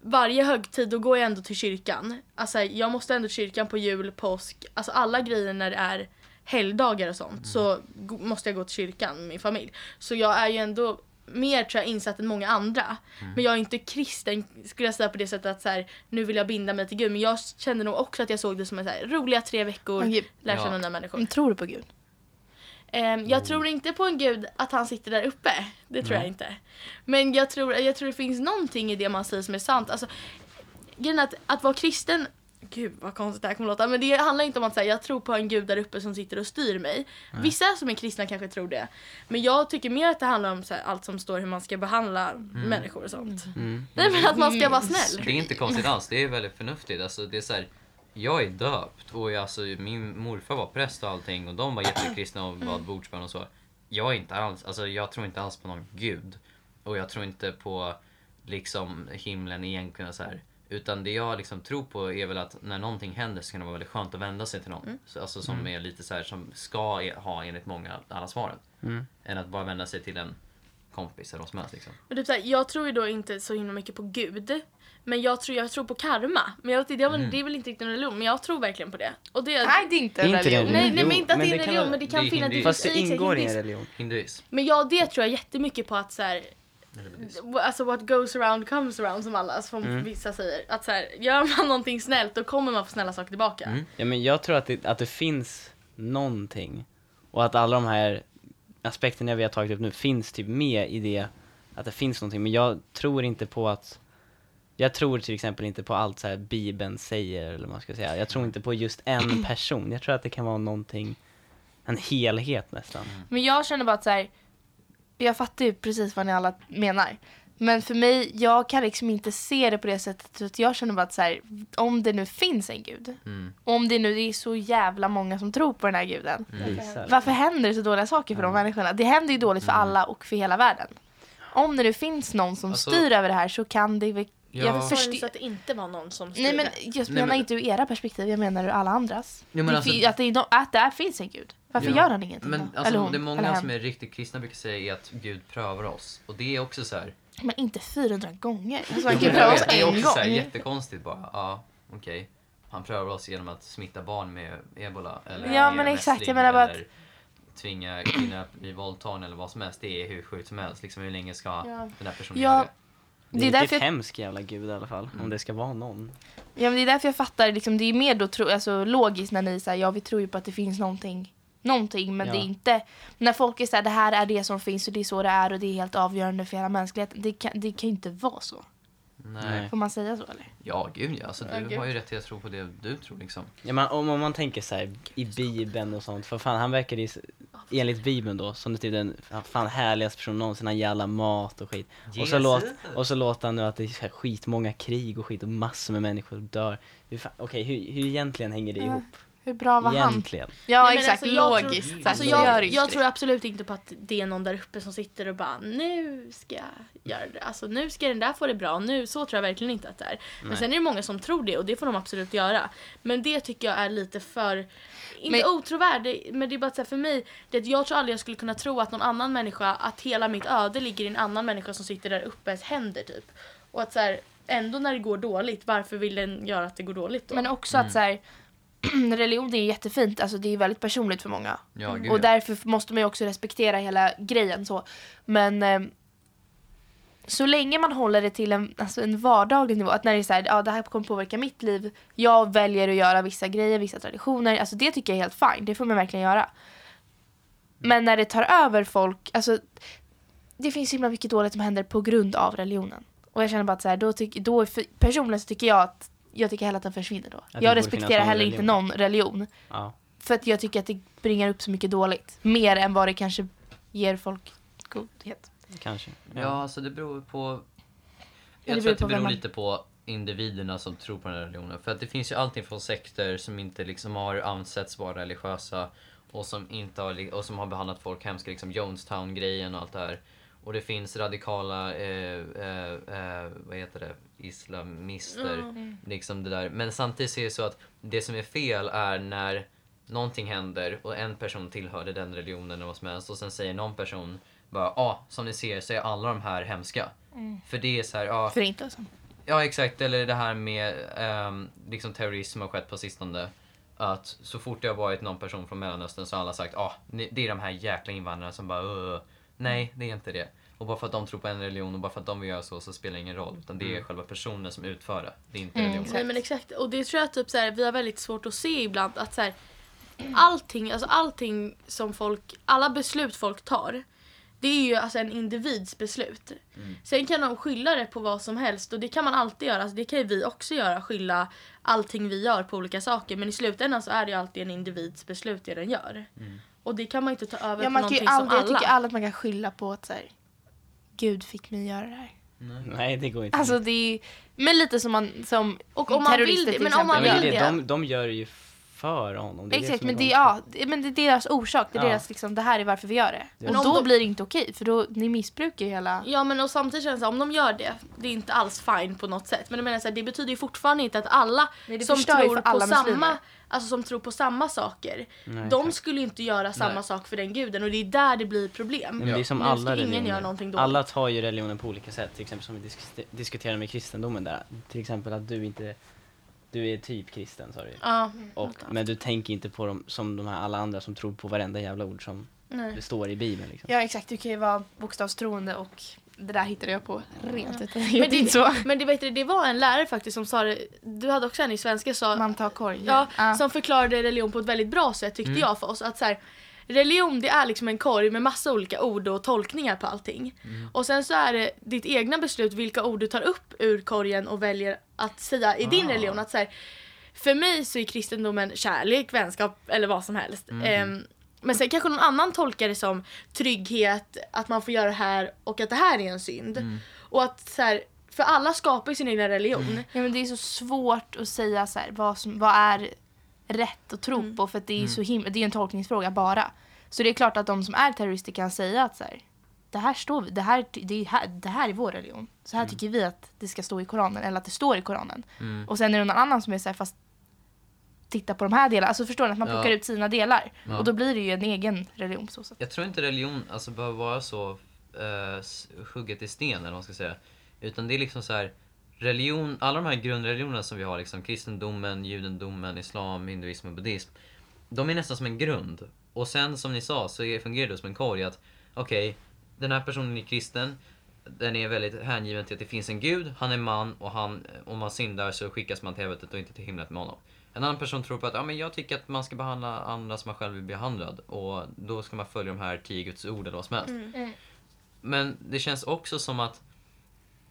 varje högtid då går jag ändå till kyrkan. Alltså jag måste ändå till kyrkan på jul, påsk, alltså alla grejer när det är helgdagar och sånt så go- måste jag gå till kyrkan med min familj. Så jag är ju ändå mer tror jag insatt än många andra. Men jag är inte kristen skulle jag säga på det sättet att så här, nu vill jag binda mig till Gud. Men jag kände nog också att jag såg det som en så här, roliga tre veckor, Okej. lär Ja. känna nya människor. Men tror du på Gud? Ehm, jag tror inte på en gud att han sitter där uppe. Det tror jag inte. Men jag tror, jag tror det finns någonting i det man säger som är sant. Alltså, grejen är att, att vara kristen Gud vad konstigt det här kommer låta. Men det handlar inte om att säga jag tror på en gud där uppe som sitter och styr mig. Vissa som är kristna kanske tror det. Men jag tycker mer att det handlar om så här, allt som står hur man ska behandla människor och sånt. Mm. Nej men att man ska vara snäll. Det är inte konstigt alls, det är väldigt förnuftigt. Alltså, det är så här, jag är döpt och jag, alltså, min morfar var präst och allting och de var jättekristna och bad bordsbön och så. Jag är inte alls, alltså jag tror inte alls på någon gud. Och jag tror inte på liksom himlen egentligen så här. Utan det jag liksom tror på är väl att när någonting händer så kan det vara väldigt skönt att vända sig till någon. Så, alltså som är lite så här som ska e- ha enligt många alla svaren. Mm. Än att bara vända sig till en kompis eller vad som helst liksom. Men typ såhär, jag tror ju då inte så himla mycket på Gud. Men jag tror, jag tror på karma. Men jag det, är väl, det är väl inte riktigt en religion, men jag tror verkligen på det. Och det Nej, det är inte en religion. Nej, nej men inte att Men det är en religion, vara- men det kan det finnas... Fast det ingår i en religion. Hinduism. Men ja, det tror jag jättemycket på att så här, alltså what goes around comes around som alla, som Mm. vissa säger. Att så här, gör man någonting snällt då kommer man få snälla saker tillbaka. Mm. Ja men jag tror att det, att det finns någonting. Och att alla de här aspekterna vi har tagit upp nu finns typ med i det, att det finns någonting. Men jag tror inte på att, jag tror till exempel inte på allt så här Bibeln säger, eller vad man ska säga. Jag tror inte på just en person. Jag tror att det kan vara någonting, en helhet nästan. Men jag känner bara att så här, jag fattar ju precis vad ni alla menar. Men för mig, jag kan liksom inte se det på det sättet. Så jag känner bara att så här, om det nu finns en gud. Mm. Och om det nu är så jävla många som tror på den här guden. Visar. Varför händer det så dåliga saker för de människorna? Det händer ju dåligt för alla och för hela världen. Om det nu finns någon som Alltså- styr över det här så kan det väl... Ja. Jag förstår... så att det inte var någon som styrde? Nej men jag Nej, menar men- inte ur era perspektiv, jag menar ur alla andras. Jo, men det, alltså- att, det är no- att där finns en gud. Varför Ja, gör han ingenting Men då? alltså, eller hon, det är många som är riktigt kristna brukar säga är att Gud prövar oss. Och det är också så här. Men inte 400 gånger. Alltså, Jo, han kan ju men pröva jag oss vet, det är en också gång. så här jättekonstigt bara. Ja, okej. Han prövar oss genom att smitta barn med ebola. Eller Ja, men exakt. Jag menar bara att- tvinga kvinnor att bli våldtagna eller vad som helst. Det är hur sjukt som helst. Liksom hur länge ska Ja. den här personen Ja, göra det? Det är, Det är därför jag- hemsk jävla gud i alla fall, om det ska vara någon. Ja men det är därför jag fattar, liksom, det är mer då tro, alltså, logiskt när ni säger ja vi tror ju på att det finns någonting, någonting men Ja. det är inte, när folk är såhär det här är det som finns och det är så det är och det är helt avgörande för hela mänskligheten. Det kan, det kan ju inte vara så. Nej. Får man säga så eller? Ja, gud ja. Alltså, Ja, du gud. har ju rätt till att tro på det du tror liksom. Ja, man, om, om man tänker så här i Bibeln och sånt, för fan han verkar ju, s- enligt Bibeln då, som typ den fan härligaste personen någonsin, han ger alla mat och skit. Och så, låt, och så låter han nu att det är så här skitmånga krig och skit och massor med människor dör. Hur fan- Okej, hur, hur egentligen hänger det ihop? Hur bra var han? Egentligen. Ja Nej, men exakt, alltså, jag logiskt. Tror, så alltså, här, så gör jag, jag tror absolut inte på att det är någon där uppe som sitter och bara nu ska jag göra det. Alltså nu ska den där få det bra. Nu, så tror jag verkligen inte att det är. Men Nej. sen är det många som tror det och det får de absolut göra. Men det tycker jag är lite för inte Men- otrovärdigt, men det är bara så här, för mig, det jag tror aldrig jag skulle kunna tro att någon annan människa, att hela mitt öde ligger i en annan människa som sitter där uppes händer typ. Och att så här, ändå när det går dåligt, varför vill den göra att det går dåligt då? Men också att så här, religion är jättefint, alltså det är väldigt personligt för många. Ja, gud Och därför måste man ju också respektera hela grejen så. Men eh, så länge man håller det till en, alltså en vardaglig nivå, att när det är så här, ja det här kommer påverka mitt liv, jag väljer att göra vissa grejer, vissa traditioner, alltså det tycker jag är helt fine, det får man verkligen göra. Men när det tar över folk, alltså det finns så himla mycket dåligt som händer på grund av religionen. Och jag känner bara att så här, då, tyck, då för, personligen så tycker jag att jag tycker hellre att den försvinner då. det jag borde respekterar heller inte någon religion. Ja. För att jag tycker att det bringar upp så mycket dåligt. Mer än vad det kanske ger folk godhet. Kanske. Ja, alltså det beror på... det Jag tror beror att det beror man- lite på individerna som tror på den här religionen. För att det finns ju allting från sekter som inte liksom har ansetts vara religiösa och som, inte har, och som har behandlat folk hemskt, liksom Jonestown-grejen och allt det här. Och det finns radikala, eh, eh, eh, vad heter det, islamister. Liksom det där. Men samtidigt så är det så att det som är fel är när någonting händer och en person tillhörde den religionen eller vad som helst och sen säger någon person bara ja, ah, som ni ser så är alla de här hemska. För det är så här, ja, Förintelsen. ja exakt, eller det här med ehm, liksom terrorism som har skett på sistone. Att så fort det har varit någon person från Mellanöstern så har alla sagt ja, ah, ni- det är de här jäkla invandrarna som bara "Åh." Nej, det är inte det. Och bara för att de tror på en religion och bara för att de vill göra så så spelar det ingen roll. Utan det är själva personen som utför det. Det är inte Mm, religionen. Nej men exakt. Och det tror jag typ så här, vi har väldigt svårt att se ibland att så här, allting, alltså allting som folk, alla beslut folk tar, det är ju alltså en individs beslut. Sen kan de skylla det på vad som helst och det kan man alltid göra. Alltså det kan ju vi också göra, skylla allting vi gör på olika saker. Men i slutändan så är det ju alltid en individs beslut det den gör. Och det kan man inte ta över Ja, på man kan ju någonting som aldrig, jag alla. tycker aldrig att man kan skylla på att så här, Gud fick mig göra det här. Nej, det går inte. Alltså det är men lite som man som Och om man vill det, till men om man vill det. De, de gör det ju för honom. Det är Exakt, som men det, ja, det- men det är deras orsak. Det är Ja. deras, liksom, det här är varför vi gör det. Men Och då de- blir det inte okej, för då ni missbrukar ju hela... Ja men och samtidigt känns det om de gör det, det är inte alls fine på något sätt. Men jag menar så här, det betyder ju fortfarande inte att alla Nej, det som tror för på alla samma, alltså som tror på samma saker, Nej, de exakt. skulle ju inte göra samma Nej. sak för den guden och det är där det blir problem. Men det är som Nu alla religioner. göra någonting dåligt. Alla tar ju religionen på olika sätt. Till exempel som vi disk- diskuterade med kristendomen där. Till exempel att du inte, du är typ kristen sa du. Ja, och, Men du tänker inte på dem som de här alla andra som tror på varenda jävla ord som nej. det står i bibeln liksom. Ja exakt, du kan ju vara bokstavstroende och Det där hittade jag på rent utan Men men det- så. Men det, vet du, det var en lärare faktiskt som sa det, du hade också en i svenska sa, Man tar korg. ja, Ja. som förklarade religion på ett väldigt bra sätt tyckte Mm. jag för oss. Att så här, religion det är liksom en korg med massa olika ord och tolkningar på allting. Mm. Och sen så är det ditt egna beslut vilka ord du tar upp ur korgen och väljer att säga i din Ah. religion. Att så här, för mig så är kristendomen kärlek, vänskap eller vad som helst. Mm. Ehm, men sen kanske någon annan tolkar det som trygghet, att man får göra det här och att det här är en synd. Mm. Och att så här, för alla skapar ju sin egen religion. Ja, men det är så svårt att säga så här, vad, som, vad är rätt att tro Mm. på för att det är Mm. så himla, det är en tolkningsfråga bara. Så det är klart att de som är terrorister kan säga att så här, det här står vi, det här, det, är här, det här är vår religion. Så här tycker vi att det ska stå i Koranen eller att det står i Koranen. Mm. Och sen är det någon annan som är så här, fast titta på de här delarna. Alltså förstår ni att man plockar Ja. ut sina delar. Ja. Och då blir det ju en egen religion på så sätt. Jag tror inte religion alltså, behöver vara så uh, hugget i sten eller vad man ska säga. Utan det är liksom så här religion, alla de här grundreligionerna som vi har, liksom kristendomen, judendomen, islam, hinduism och buddhism. De är nästan som en grund. Och sen som ni sa så är- fungerar det som en korg att okej, den här personen är kristen. Den är väldigt hängiven till att det finns en gud, han är man och han, om man syndar så skickas man till helvetet och inte till himlen med honom. En annan person tror på att ja, men jag tycker att man ska behandla andra som man själv vill bli behandlad och då ska man följa de här tio Guds ord eller vad som helst. Mm. Men det känns också som att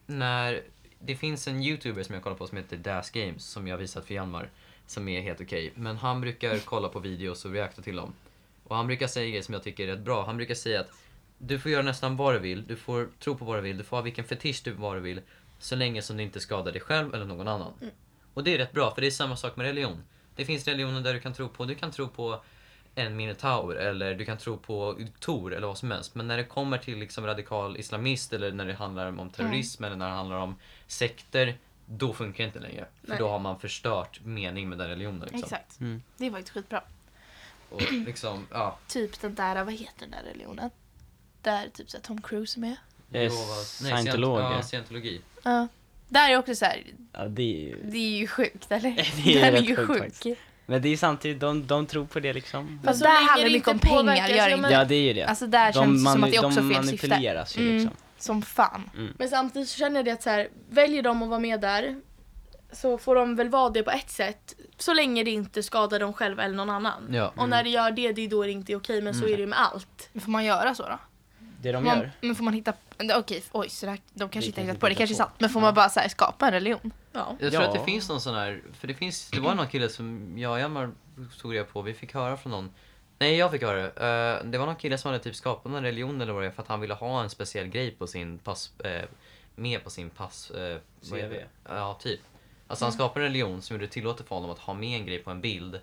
när det finns en youtuber som jag kollar på som heter Das Games som jag har visat för Hjalmar som är helt okej. Men han brukar kolla på videos och reakta till dem. Och han brukar säga grejer som jag tycker är rätt bra. Han brukar säga att du får göra nästan vad du vill, du får tro på vad du vill, du får ha vilken fetisch du vad du vill. Så länge som det inte skadar dig själv eller någon annan. Och det är rätt bra för det är samma sak med religion. Det finns religioner där du kan tro på, du kan tro på en minotaur eller du kan tro på Tor eller vad som helst. Men när det kommer till liksom radikal islamist eller när det handlar om terrorism eller när det handlar om sekter, då funkar det inte längre. För Nej. då har man förstört mening med den religionen. Liksom. Exakt. Mm. Det var ju skitbra. Och liksom, ja. Typ den där, vad heter den där religionen? Där typ så Tom Cruise är med. Jag är Jehovas- nej, scientolog. scient- Ja, scientologi. Ja. Där är också så här, Ja, det är ju... det är ju sjukt eller? Det är Den är ju sjukt sjuk. faktiskt. Men det är samtidigt, de, de tror på det liksom. Fast där handlar det det mycket om pengar, gör ja, inte Ja, det är ju det. Alltså där de, känns det som att det är också de fel syfte. manipuleras ju Mm. Som fan. Men samtidigt så känner jag det att så här, väljer de att vara med där så får de väl vara det på ett sätt. Så länge det inte skadar dem själva eller någon annan. Ja. Och när det gör det, det är då det inte är okej. Men så är det ju med allt. Men Får man göra så då? Det de man, gör. Men får man hitta, okej oj så där, de kanske inte har hittat på det, kanske är sant. Men får Ja. man bara så här, skapa en religion? Ja. Jag tror Ja. att det finns någon sån här, för det finns, det var någon kille som jag och Hjalmar tog reda på, vi fick höra från någon, nej jag fick höra det, Eh, det var någon kille som hade typ skapat en religion eller vad det är för att han ville ha en speciell grej på sin pass, eh, med på sin pass, eh, CV. Ja, typ. Alltså han skapade en religion som gjorde det tillåtet för honom att ha med en grej på en bild.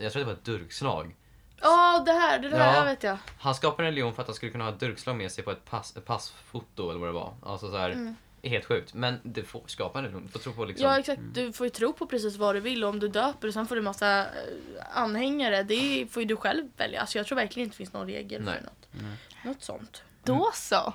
Jag tror det var ett durkslag. Ja, det här, det där Ja. vet jag. Han skapade en religion för att han skulle kunna ha ett durkslag med sig på ett, pass, ett passfoto eller vad det var. Alltså så här, Mm. Helt sjukt. Men du får skapa en religion, du får tro på liksom. Ja exakt, du får ju tro på precis vad du vill och om du döper och sen får du massa eh, anhängare, det får ju du själv välja. Alltså jag tror verkligen inte det finns någon regel Nej. för något. Något sånt. Då så.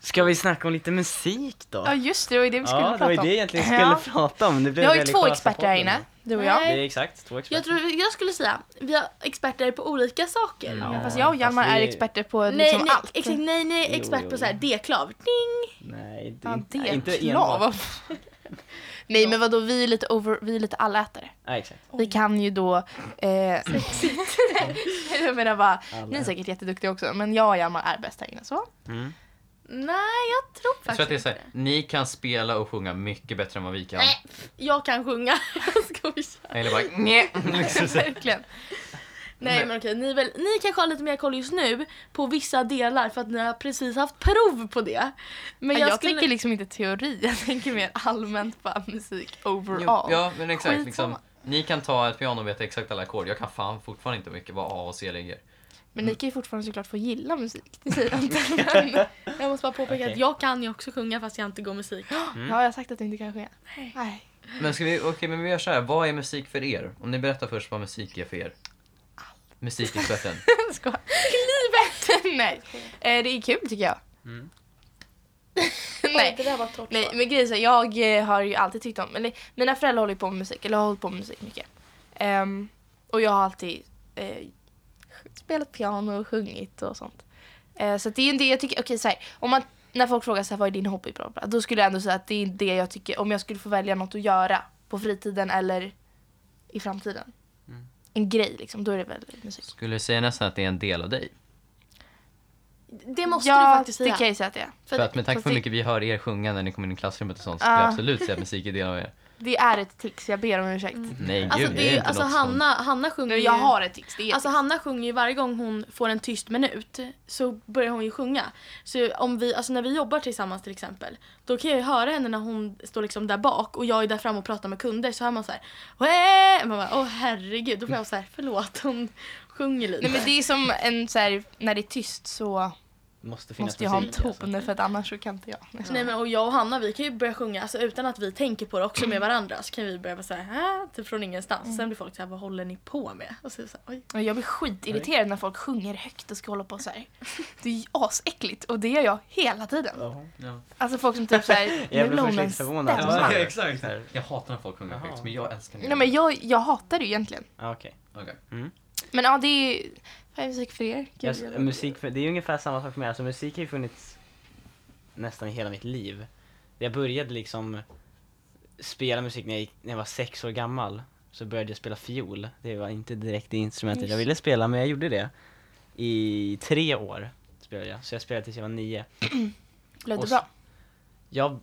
Ska vi snacka om lite musik då? Ja just det, det var ju det vi skulle Ja, det prata var ju om. det egentligen vi skulle Ja. prata om. Det Vi blev har ju två experter här inne, du och jag. Nej. Det är exakt, två experter. Jag, tror, jag skulle säga, vi har experter på olika saker. Mm. Ja, Fast jag och Hjalmar fast är det- expperter på Nej, liksom nej, allt. exakt, nej, nej, Jo, expert jo, på så här. D-klav. Ding! Nej, det är Ja, inte, det inte är enbart. Nej men vadå, vi är lite over, vi är lite allätare. Ja, exakt. Vi kan ju då... Eh, jag menar bara, ni är säkert jätteduktiga också men jag och Hjalmar är bäst här inne så. Mm. Nej, jag tror Jag tror att det är faktiskt så här, inte ni kan spela och sjunga mycket bättre än vad vi kan. Nej, jag kan sjunga. Jag skojar. Eller bara nej. Liksom. Verkligen. Nej men okej, ni, väl, ni kanske har lite mer koll just nu på vissa delar för att ni har precis haft prov på det. Men jag jag, skulle... tänker liksom inte teori, jag tänker mer allmänt på musik overall. Jo, ja men exakt. Liksom, ni kan ta ett piano och veta exakt alla ackord. Jag kan fan fortfarande inte mycket vad A och C ligger. Men ni kan ju fortfarande såklart få gilla musik, det säger jag inte. Men, Jag måste bara påpeka Okej. att jag kan ju också sjunga fast jag inte går musik. Mm. Har jag sagt att du inte kan sjunga? Nej. Men ska vi, okej men vi gör så här. vad är musik för er? Om ni berättar först vad musik är för er. Musikexperten. Jag skojar. Livet! Nej. Eh, det är kul tycker jag. Mm. Nej. det där var torrt. Nej men grejen är jag eh, har ju alltid tyckt om, eller mina föräldrar håller ju på med musik, eller har hållit på med musik mycket. Ehm, och jag har alltid eh, spelat piano och sjungit och sånt. Eh, så det är ju det jag tycker, okej så här, om man, när folk frågar så här, vad är din hobby, bla, bla, då skulle jag ändå säga att det är det jag tycker, om jag skulle få välja något att göra på fritiden eller i framtiden. Mm. En grej liksom, då är det väl musik. Skulle du säga nästan att det är en del av dig? Det måste ja, du faktiskt det säga. kan jag säga att det är. För att med tanke på hur det- mycket vi hör er sjunga när ni kommer in i klassrummet och sånt, så skulle Ja. jag absolut säga att musik är del av er. Det är ett tics, jag ber om ursäkt. Nej gud, Alltså, det, det är inte alltså som- Hanna, Hanna sjunger ju... jag har ett tics, det är Alltså tics. Hanna sjunger ju varje gång hon får en tyst minut så börjar hon ju sjunga. Så om vi, alltså när vi jobbar tillsammans till exempel då kan jag ju höra henne när hon står liksom där bak och jag är där framme och pratar med kunder så hör man så man bara åh herregud då får jag så här förlåt hon sjunger lite. Nej men det är som en så här, när det är tyst så Måste finnas måste jag ha en ton alltså. för att annars så kan inte jag. Nej men och jag och Hanna vi kan ju börja sjunga alltså, utan att vi tänker på det också med varandra så kan vi börja säga här typ från ingenstans. Sen blir folk så här vad håller ni på med? Och så, så här, oj. Och jag blir skitirriterad när folk sjunger högt och ska hålla på så här. Det är ju asäckligt och det gör jag hela tiden. Ja. Alltså folk som typ såhär, nu Jag hon först en lite förvånad. Ja, exakt. Så här. Jag hatar när folk sjunger Jaha. högt, men jag älskar det. Nej men jag, jag hatar det ju egentligen. Ja, Okej. Okej. Men ja det är ju, vad är musik för er? Gud, jag- musik, för- det är ungefär samma sak för mig. Alltså, musik har ju funnits nästan hela mitt liv. Jag började liksom spela musik när jag, gick, när jag var sex år gammal. Så började jag spela fiol. Det var inte direkt det instrumentet jag ville spela, men jag gjorde det. I tre år spelade jag, så jag spelade tills jag var nio. Blev det bra? Jag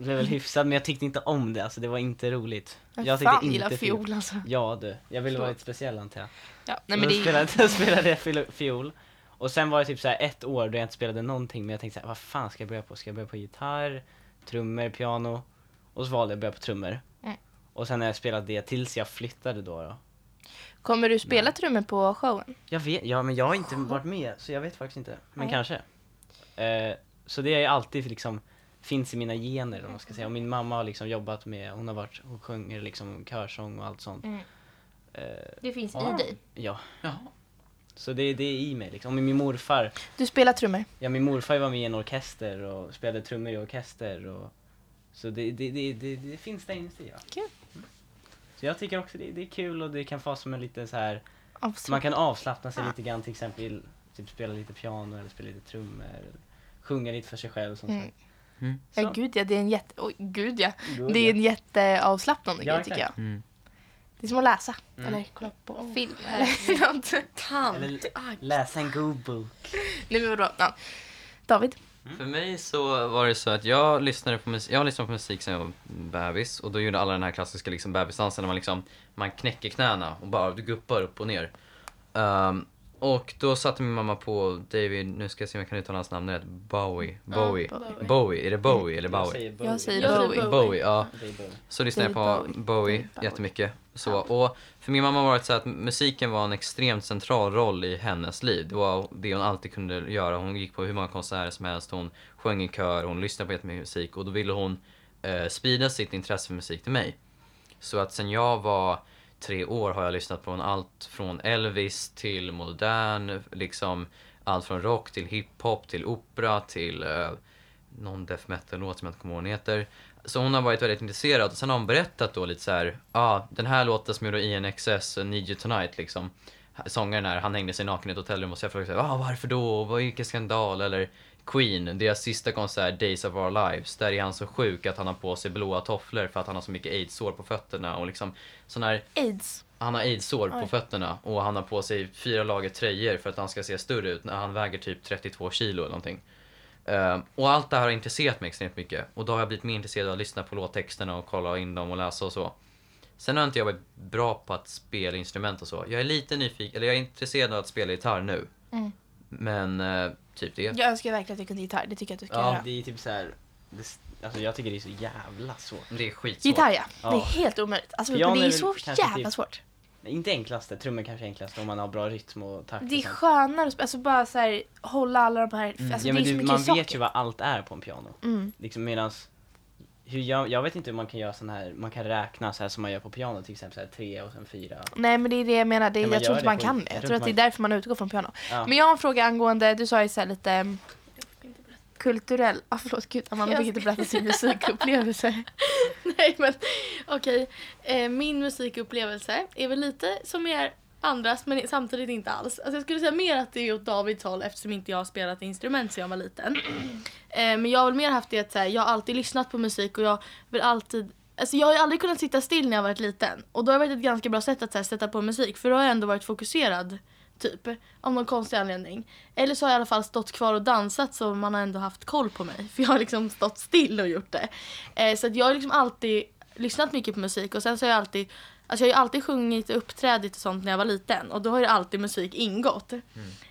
blev väl hyfsad, men jag tyckte inte om det. Alltså det var inte roligt. Jag Jag fan tyckte gillar inte fiol alltså. Ja du, jag ville vara lite speciell antar jag. Ja, nej men det spelade, då spelade jag fiol-. Och sen var det typ så ett år då jag inte spelade någonting men jag tänkte så här, vad fan ska jag börja på? Ska jag börja på gitarr, trummor, piano? Och så valde jag att börja på trummor. Mm. Och sen har jag spelat det tills jag flyttade då. då. Kommer du spela trummor på showen? Jag vet, ja men jag har inte varit med så jag vet faktiskt inte. Men Nej. kanske. Eh, så det är ju alltid liksom, finns i mina gener om man ska säga. Och min mamma har liksom jobbat med, hon har varit, hon sjunger liksom körsång och allt sånt. Mm. Eh, Det finns Ja. i dig. ja, Jaha. så det, det är i mig liksom. Och min morfar, Du spelar trummor. Ja, min morfar var med i en orkester och spelade trummor i orkester och så det, det, det, det, det finns där inuti va. Kul. Mm. Så jag tycker också det, det är kul och det kan vara som en liten så här Absolut. man kan avslappna sig Ja. lite grann till exempel typ spela lite piano eller spela lite trummor eller sjunga lite för sig själv som Mm. sagt. Mm. Ja gud ja, det är en jätte... Oj, gud ja. God, Det är ja. en jätteavslappnande Ja, grej tycker jag. Mm. Det är som att läsa. Mm. Eller kolla på Åh, film. Eller något. Tant. Eller läsa en god bok. Nej men vadå? Ja. David? För mig så var det så att jag lyssnade på musik, jag lyssnade på musik sen jag var bebis och då gjorde alla den här klassiska liksom bebisdansen när man liksom, man knäcker knäna och bara guppar upp och ner. Ehm, och då satte min mamma på David, nu ska jag se om jag kan uttala hans namn rätt, Bowie, Bowie, Bowie. Bowie, är det Bowie eller Jag Bowie? säger Bowie. Jag säger Jag Bowie. Bowie. Bowie, ja. Så lyssnade jag på Bowie. jättemycket. Så, och för min mamma var det så att musiken var en extremt central roll i hennes liv. Det var det hon alltid kunde göra. Hon gick på hur många konserter som helst, hon sjöng i kör, hon lyssnade på jättemycket musik och då ville hon eh, sprida sitt intresse för musik till mig. Så att sen jag var tre år har jag lyssnat på allt från Elvis till modern, liksom allt från rock till hiphop till opera till eh, någon death metal-låt som jag inte kommer ihåg vad den heter. Så hon har varit väldigt intresserad och sen har hon berättat då lite så här, ja ah, den här låten som gjorde INXS, eh, Need You Tonight liksom. Sångaren här, han hängde sig naken i ett hotellrum och så jag frågade så här, ah, varför då? Vad vilken skandal? Eller Queen, deras sista konsert Days of Our Lives, där är han så sjuk att han har på sig blåa tofflor för att han har så mycket aids-sår på fötterna och liksom sån här Aids. han har aids-sår på fötterna och han har på sig fyra lager tröjor för att han ska se större ut när han väger typ 32 kilo eller någonting. Eh, och allt det här har intresserat mig extremt mycket och då har jag blivit mer intresserad av att lyssna på låttexterna och kolla in dem och läsa och så. Sen har inte jag varit bra på att spela instrument och så. Jag är lite nyfiken, eller jag är intresserad av att spela gitarr nu. Mm. Men eh, typ det. Jag önskar verkligen att jag kunde gitarr. Det tycker jag att du ska Ja, göra. det är typ så här. Det, alltså jag tycker det är så jävla svårt. Det är skitsvårt. Gitarr ja. Ja. Det är helt omöjligt. Alltså, Piano det är så jävla typ- svårt. Inte enklaste, trummor kanske är enklast om man har bra rytm och takt Det är skönare att alltså bara så här, hålla alla de här... Alltså, ja, det är så du, mycket man saker. vet ju vad allt är på en piano. Mm. Liksom medans, hur jag, jag vet inte hur man kan göra sån här, man kan räkna så här som man gör på piano till exempel så här tre och sen fyra. Nej men det är det jag menar. Det, man jag tror inte man på- kan jag det. Jag tror tror att det är man- därför man utgår från piano. Ja. Men jag har en fråga angående, du sa ju så här lite um, kulturell, ah, förlåt gud Amanda Jag fick inte berätta sin musikupplevelse. Nej men okej. Eh, min musikupplevelse är väl lite som er andras men samtidigt inte alls. Alltså jag skulle säga mer att det är åt Davids håll eftersom inte jag har spelat instrument sedan jag var liten. Eh, men jag har väl mer haft det att så här, jag har alltid lyssnat på musik och jag vill alltid Alltså jag har ju aldrig kunnat sitta still när jag varit liten. Och då har det varit ett ganska bra sätt att så här, sätta på musik för då har jag ändå varit fokuserad. Typ. Av någon konstig anledning. Eller så har jag i alla fall stått kvar och dansat så man har ändå haft koll på mig. För jag har liksom stått still och gjort det. Eh, så att jag har liksom alltid lyssnat mycket på musik och sen så har jag alltid Alltså jag har ju alltid sjungit och uppträdit och sånt när jag var liten och då har ju alltid musik ingått.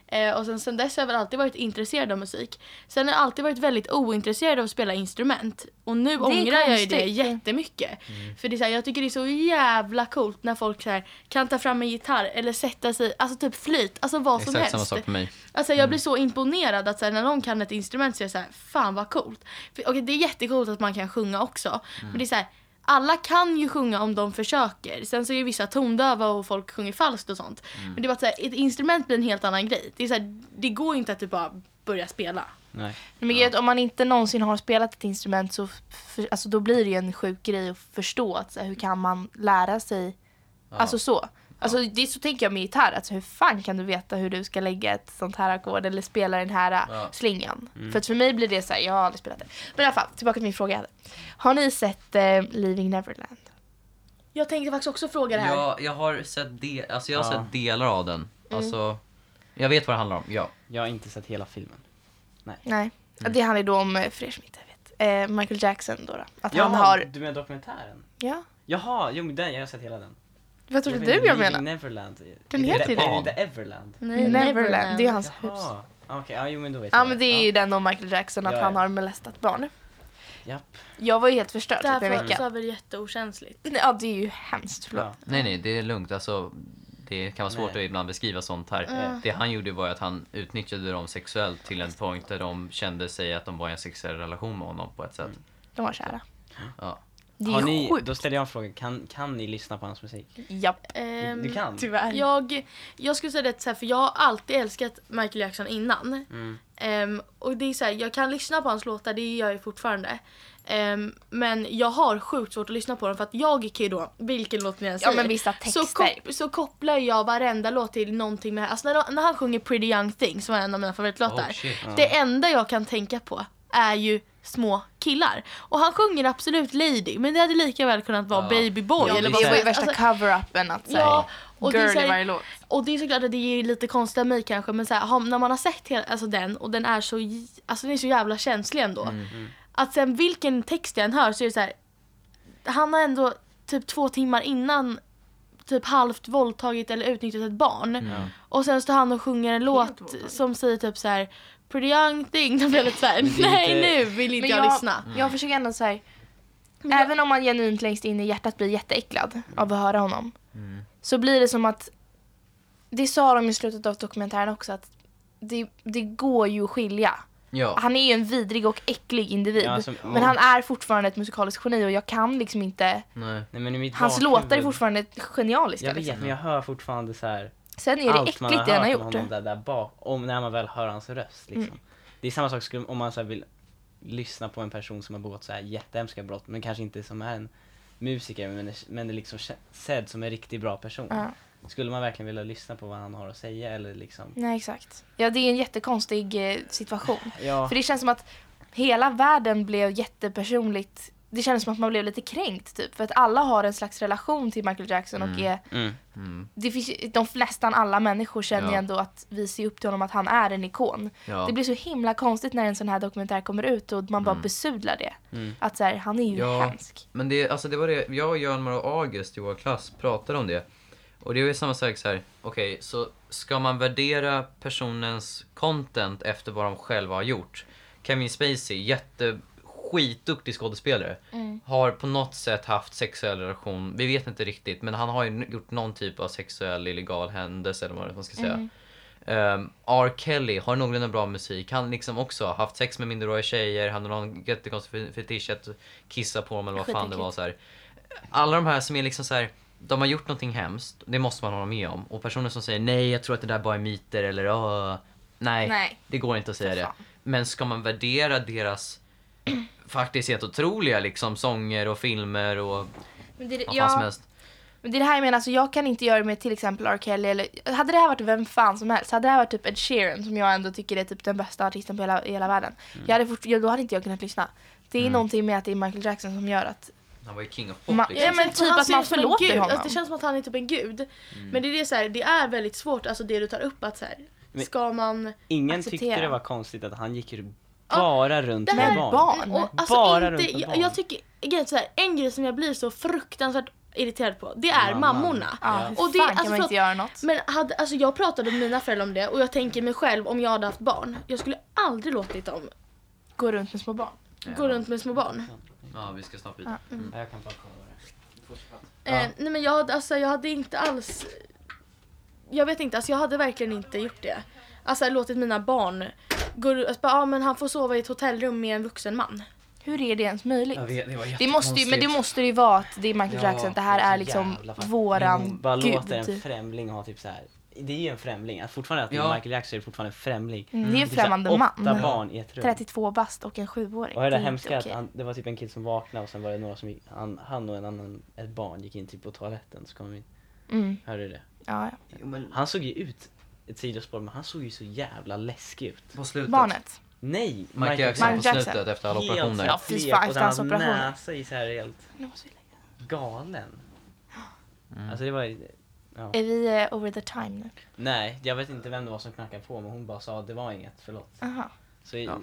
Eh, och sen, sen dess har jag väl alltid varit intresserad av musik. Sen har jag alltid varit väldigt ointresserad av att spela instrument. Och nu ångrar jag ju det jättemycket. För det är så här, jag tycker det är så jävla coolt när folk så här, kan ta fram en gitarr eller sätta sig, alltså typ flyt, alltså vad som Exakt helst. samma sak för mig. Alltså jag blir så imponerad att så här, när någon kan ett instrument så är jag så här, fan vad coolt. För, okej, det är jättekult att man kan sjunga också. Men det är så här, alla kan ju sjunga om de försöker. Sen så är ju vissa tondöva och folk sjunger falskt och sånt. Men det är bara att så här, ett instrument blir en helt annan grej. Det, är så här, det går inte att du bara börja spela. Nej. Men att om man inte någonsin har spelat ett instrument så för, alltså då blir det ju en sjuk grej att förstå att så här, hur kan man lära sig, alltså så. Alltså det är så tänker jag med gitarr, alltså hur fan kan du veta hur du ska lägga ett sånt här ackord eller spela den här Ja. slingan? För att för mig blir det så här, jag har aldrig spelat det. Men i alla fall, tillbaka till min fråga jag hade. Har ni sett eh, Leaving Neverland? Jag tänkte faktiskt också fråga det här. Jag, jag har sett de, alltså jag har Ja. sett delar av den. Alltså, jag vet vad det handlar om, ja. Jag har inte sett hela filmen. Nej. Det handlar då om, eh, för er som inte vet, eh, Michael Jackson då. då. Att Ja, han har, du menar dokumentären? ja. Jaha, jo men den, jag har sett hela den. Vad trodde du jag menade? Neverland. Den heter det, det. Är det Everland? Nej, Neverland, det är hans hus. Jaha. Okej, ja jo men då vet Ja jag. men det är ju den om Michael Jackson, att Ja, ja. han har molestat barn. Japp. Jag var ju helt förstörd Det här typ en vecka. så är väl jätteokänsligt. Ja det är ju hemskt, förlåt. Ja. Nej nej, det är lugnt. Alltså, det kan vara svårt Nej. att ibland beskriva sånt här. Mm. Det han gjorde var att han utnyttjade dem sexuellt till en point där de kände sig att de var i en sexuell relation med honom på ett sätt. De var kära. Ja. Det är ni, sjukt. då ställer jag en fråga, kan, kan ni lyssna på hans musik? Japp. Ehm, Du kan? Tyvärr. Jag, jag skulle säga det så här, för jag har alltid älskat Michael Jackson innan. Mm. Ehm, och det är så här, jag kan lyssna på hans låtar, det gör jag fortfarande. Ehm, men jag har sjukt svårt att lyssna på dem för att jag kan ju då, vilken låt ni än Ja säger, men vissa så, texter. kop- så kopplar jag varenda låt till någonting med, alltså när, när han sjunger Pretty Young Thing som är en av mina favoritlåtar. Oh, shit. det enda jag kan tänka på är ju små killar. Och han sjunger absolut Lady, men det hade lika väl kunnat vara Ja. Baby Boy. ja, eller det som var ju värsta Alltså, cover-upen att säga Ja, och det är girl så i varje låt. och det är såklart att det ger lite konstig mig kanske men så här, har- när man har sett hela, alltså den och den är så, alltså den är så jävla känslig ändå. Mm. Att sen vilken text jag än hör så är det så här. Han har ändå typ två timmar innan typ halvt våldtagit eller utnyttjat ett barn. Ja. Och sen står han och sjunger en låt som säger typ så här Pretty young thing. Då blir jag lite såhär, är nej nu vill inte Men jag, jag, lyssna. jag försöker ändå säga Men jag- även om man genuint längst in i hjärtat blir jätteäcklad av att höra honom. Mm. Så blir det som att, det sa de i slutet av dokumentären också, att det, det går ju att skilja. Ja. Han är ju en vidrig och äcklig individ. Ja, alltså, men han är fortfarande ett musikaliskt geni och jag kan liksom inte... Nej. Nej, men i mitt Hans låtar är fortfarande genialiska. Jag vet, liksom. men jag hör fortfarande så här Sen är det allt man äckligt det han har hört om gjort. honom där, där bak, om när man väl hör hans röst liksom. Mm. Det är samma sak skulle, om man så vill lyssna på en person som har begått så här jättehemska brott, men kanske inte som är en musiker, men är, men är liksom sedd som en riktigt bra person. Ja. Skulle man verkligen vilja lyssna på vad han har att säga eller liksom? Nej exakt. Ja det är en jättekonstig eh, situation. Ja, För det känns som att hela världen blev jättepersonligt. Det kändes som att man blev lite kränkt typ. För att alla har en slags relation till Michael Jackson och Mm. är, mm. Mm. det finns, de nästan alla människor känner ju Ja. ändå att vi ser upp till honom att han är en ikon. Ja. Det blir så himla konstigt när en sån här dokumentär kommer ut och man bara Mm. besudlar det. Mm. Att så här, han är ju Ja. hemsk. Men det, alltså det var det, jag, Hjalmar och August i vår klass pratade om det. Och det är ju samma sak så här. okej, så ska man värdera personens content efter vad de själva har gjort? Kevin Spacey, jätte skitduktig skådespelare, Mm. har på något sätt haft sexuell relation, vi vet inte riktigt, men han har ju gjort någon typ av sexuell illegal händelse eller vad man ska säga. Mm. Um, R. Kelly har någorlunda bra musik. Han liksom också har haft sex med minderåriga tjejer. Han har någon jättekonstig fetisch att kissa på dem eller vad fan det var. Så här. Alla de här som är liksom så här. De har gjort någonting hemskt. Det måste man hålla med om. Och personer som säger nej, jag tror att det där bara är myter eller "Åh." nej, Nej. det går inte att säga det. Men ska man värdera deras faktiskt helt otroliga liksom sånger och filmer och Men det, vad fan som helst. Men det är det här jag menar, alltså jag kan inte göra det med till exempel R. Kelly eller hade det här varit vem fan som helst, hade det här varit typ Ed Sheeran som jag ändå tycker är typ den bästa artisten på hela, i hela världen. Jag hade fort, då hade inte jag kunnat lyssna. Det är Mm. någonting med att det är Michael Jackson som gör att Han var ju king of pop Ma- liksom. Ja, men Det känns typ att man förlåter gud. honom. Alltså, det känns som att han är typ en gud. Men det är det, så här, det är väldigt svårt, alltså det du tar upp att så här, ska man... Ingen Acceptera. tyckte det var konstigt att han gick bara runt med barn. barn. Och, alltså, Bara inte, runt med jag, barn. jag tycker, grejen så här, en grej som jag blir så fruktansvärt irriterad på, det är Mamman. mammorna. ja, Ja. Och det- fan alltså, kan man inte göra något? Men hade, alltså jag pratade med mina föräldrar om det och jag tänker mig själv om jag hade haft barn. Jag skulle aldrig låtit dem Gå runt med små barn. gå runt med små barn. Ja, vi ska snart byta. Ja. Ja, Jag kan bara kolla det. Eh, nej men jag, hade- alltså, jag hade inte alls... Jag vet inte, alltså, jag hade verkligen inte gjort det. Alltså låtit mina barn gå alltså, bara, ah, men han får sova i ett hotellrum med en vuxen man. Hur är det ens möjligt? Vet, det Det måste ju, men det måste ju vara att det är Michael Jackson, det här är liksom våran Men Bara låter en gud. främling ha typ så här. Det är ju en främling. Att fortfarande att Ja. är Michael Jackson är fortfarande en främling. Mm, det är en Typ främmande Åtta man. barn i ett rum. 32 bast och en sjuåring. Och det, det inte hemska att han, det var typ en kille som vaknade och sen var det några som gick, han, han och en annan, ett barn gick in typ på toaletten så kom vi in. Mm, Hörde du det? ja, ja. Han såg ju ut, ett sidospår, men han såg ju så jävla läskig ut. På slutet. Barnet. Nej! Michael Jackson på slutet efter alla Helt operationer. Ja, fy fan, och efter hans näsa är så här helt galen. Mm. Alltså det var ja. Är vi eh, over the time nu? Nej, jag vet inte vem det var som knackade på men hon bara sa det var inget, förlåt. Aha. Så Ja.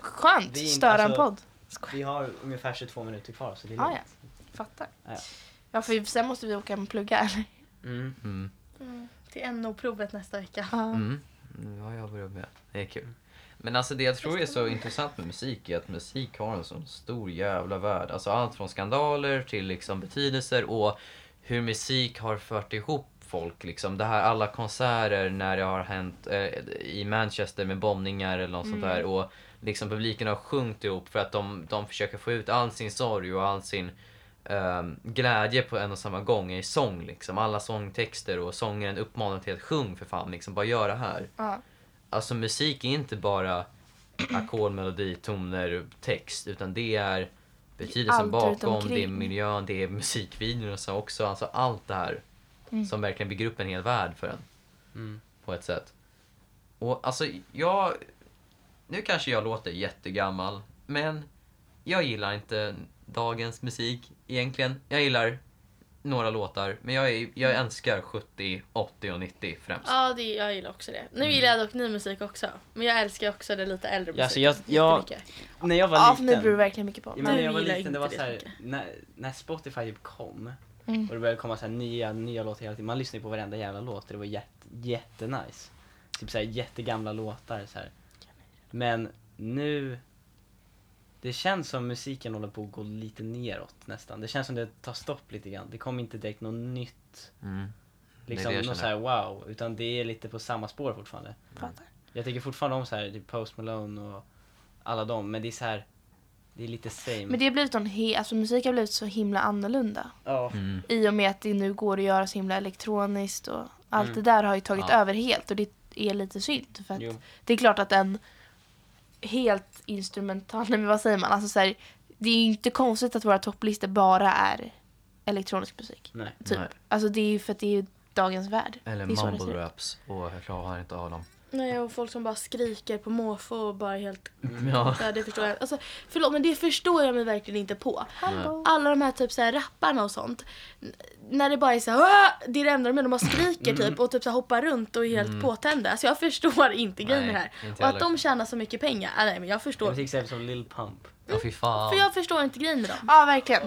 Skönt, Vi störa en alltså- podd. vi har ungefär 22 minuter kvar så det är Ah, lugnt. Fattar. Ja. Ja, för sen måste vi åka hem och plugga eller? Mm. Mm. Till NO-provet nästa vecka. Ja. Mm. Nu har jag börjat med. Det är kul. Men alltså det jag tror är så intressant med musik är att musik har en sån stor jävla värld. Alltså allt från skandaler till liksom betydelser och hur musik har fört ihop folk. Liksom. Det här alla konserter när det har hänt eh, i Manchester med bombningar eller något sånt där. Och liksom publiken har sjungit ihop för att de, de försöker få ut all sin sorg och all sin ehm, glädje på en och samma gång i sång. Liksom. Alla sångtexter och sångaren uppmanar till att sjung för fan. Liksom. Bara gör det här. Ja. Alltså musik är inte bara ackord, melodi, toner, text. Utan det är betydelsen Allt bakom, det är miljön, det är musikvideorna så också. Alltså allt det här Mm. som verkligen bygger upp en hel värld för en Mm. på ett sätt. Och alltså jag... Nu kanske jag låter jättegammal, men jag gillar inte dagens musik egentligen. Jag gillar några låtar, men jag, är, jag älskar 70, 80 och 90 främst. Ja, det, jag gillar också det. Nu gillar jag dock ny musik också. Men jag älskar också den lite äldre Ja, musiken. alltså jag- jag-. När jag var Ja, liten. för mig beror det verkligen mycket på. Ja, men när jag var liten, det var det så här, så mycket. när, när Spotify typ kom Mm. och det började komma så här nya, nya låtar hela tiden. Man lyssnade på varenda jävla låt och det var jätte, jättenice. Typ så här jättegamla låtar så här. Men nu, det känns som musiken håller på att gå lite neråt nästan. Det känns som det tar stopp lite grann. Det kommer inte direkt något nytt, Mm. Liksom något så här wow, utan det är lite på samma spår fortfarande. Fattar. Jag tycker fortfarande om så här, typ Post Malone och alla dem, men det är så här, det är lite same. Men det har blivit en he- alltså musik har blivit så himla annorlunda. Ja. Mm. I och med att det nu går att göra så himla elektroniskt och allt Mm. det där har ju tagit Ja. över helt och det är lite synd. För att Jo. det är klart att en helt instrumental, nej men vad säger man, alltså så här, det är ju inte konstigt att våra topplistor bara är elektronisk musik. Nej. Typ. Nej. Alltså det är ju för att det är ju dagens värld. Eller mumble raps och jag klarar inte av dem. Nej, och folk som bara skriker på måfå och bara helt... Ja. Ja, det förstår jag. Alltså, förlåt, men det förstår jag mig verkligen inte på. Hallå. Alla de här typ så här rapparna och sånt. När det bara är så här, "Åh!" det är det enda de gör, de bara skriker typ och typ så här hoppar runt och är helt påtända. Alltså jag förstår inte grejen med det här. Och att de tjänar så mycket pengar, nej men jag förstår. Till exempel som Lil Pump. Ja, fy fan. För jag förstår inte grejen med dem. Ja, verkligen.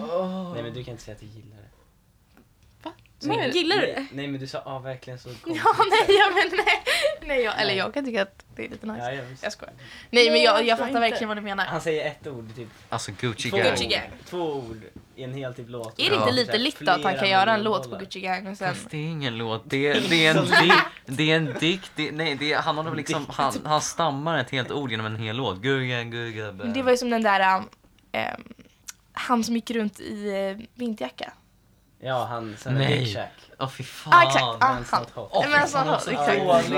Nej men du kan inte säga att du gillar Så- Men gillar du nej, det? Nej men du sa ja verkligen så konstigt. Ja, nej, ja, men nej. nej jag, eller jag kan tycka att det är lite nice. Ja, ja, visst. Jag skojar. Nej, men jag, jag jag fattar inte. verkligen vad du menar. Han säger ett ord, typ Alltså Gucci två, Gang. Gucci Gang. två ord i en hel typ låt. Är det inte Ja. lite likt då att han kan göra en låt på Gucci Gang och sen... Fast det är ingen låt, det är, det är en dikt, det är en dikt, det, nej det är, han har liksom, han, han stammar ett helt ord genom en hel låt. Gugga, gugga. Det var ju som den där... Um, ehm, han som gick runt i uh, vinterjacka. Ja, han, sen Nej. Big Shack. Åh fy fan. Ah, exakt. Ah, Men han. Åh, alltså, han- så exakt.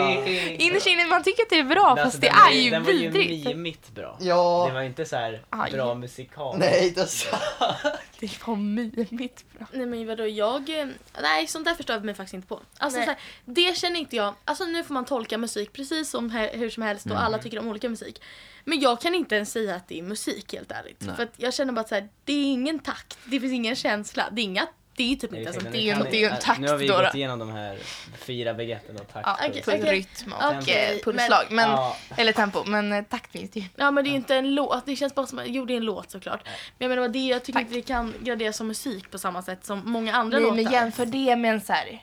Innerst inne, man tycker att det är bra Men fast alltså, det är ju- ju Den var ju vidrigt. mitt bra. Ja. Det var inte så här Aj. bra musikal. Nej, det sa Det var mimigt bra. Nej men vadå jag, eh, nej sånt där förstår jag mig faktiskt inte på. Alltså Nej. så här, det känner inte jag, alltså nu får man tolka musik precis som he- hur som helst och alla tycker om olika musik. Men jag kan inte ens säga att det är musik helt ärligt. Nej. För att jag känner bara att så här, det är ingen takt, det finns ingen känsla, det är inga, det är ju typ inte ens en Kan det är ju en ni- takt Nu har vi då, gått igenom de här fyra begreppen och takt. Ja, och- Okej, på okej. rytm och eh, pulsslag. Men, Ja. Eller tempo, men eh, takt finns det ju. Ja men det är ju inte en låt, det känns bara som, jo det är en låt såklart. Men jag menar det, jag tycker Tack. inte det kan graderas som musik på samma sätt som många andra Nej, låtar. men jämför det med en så här.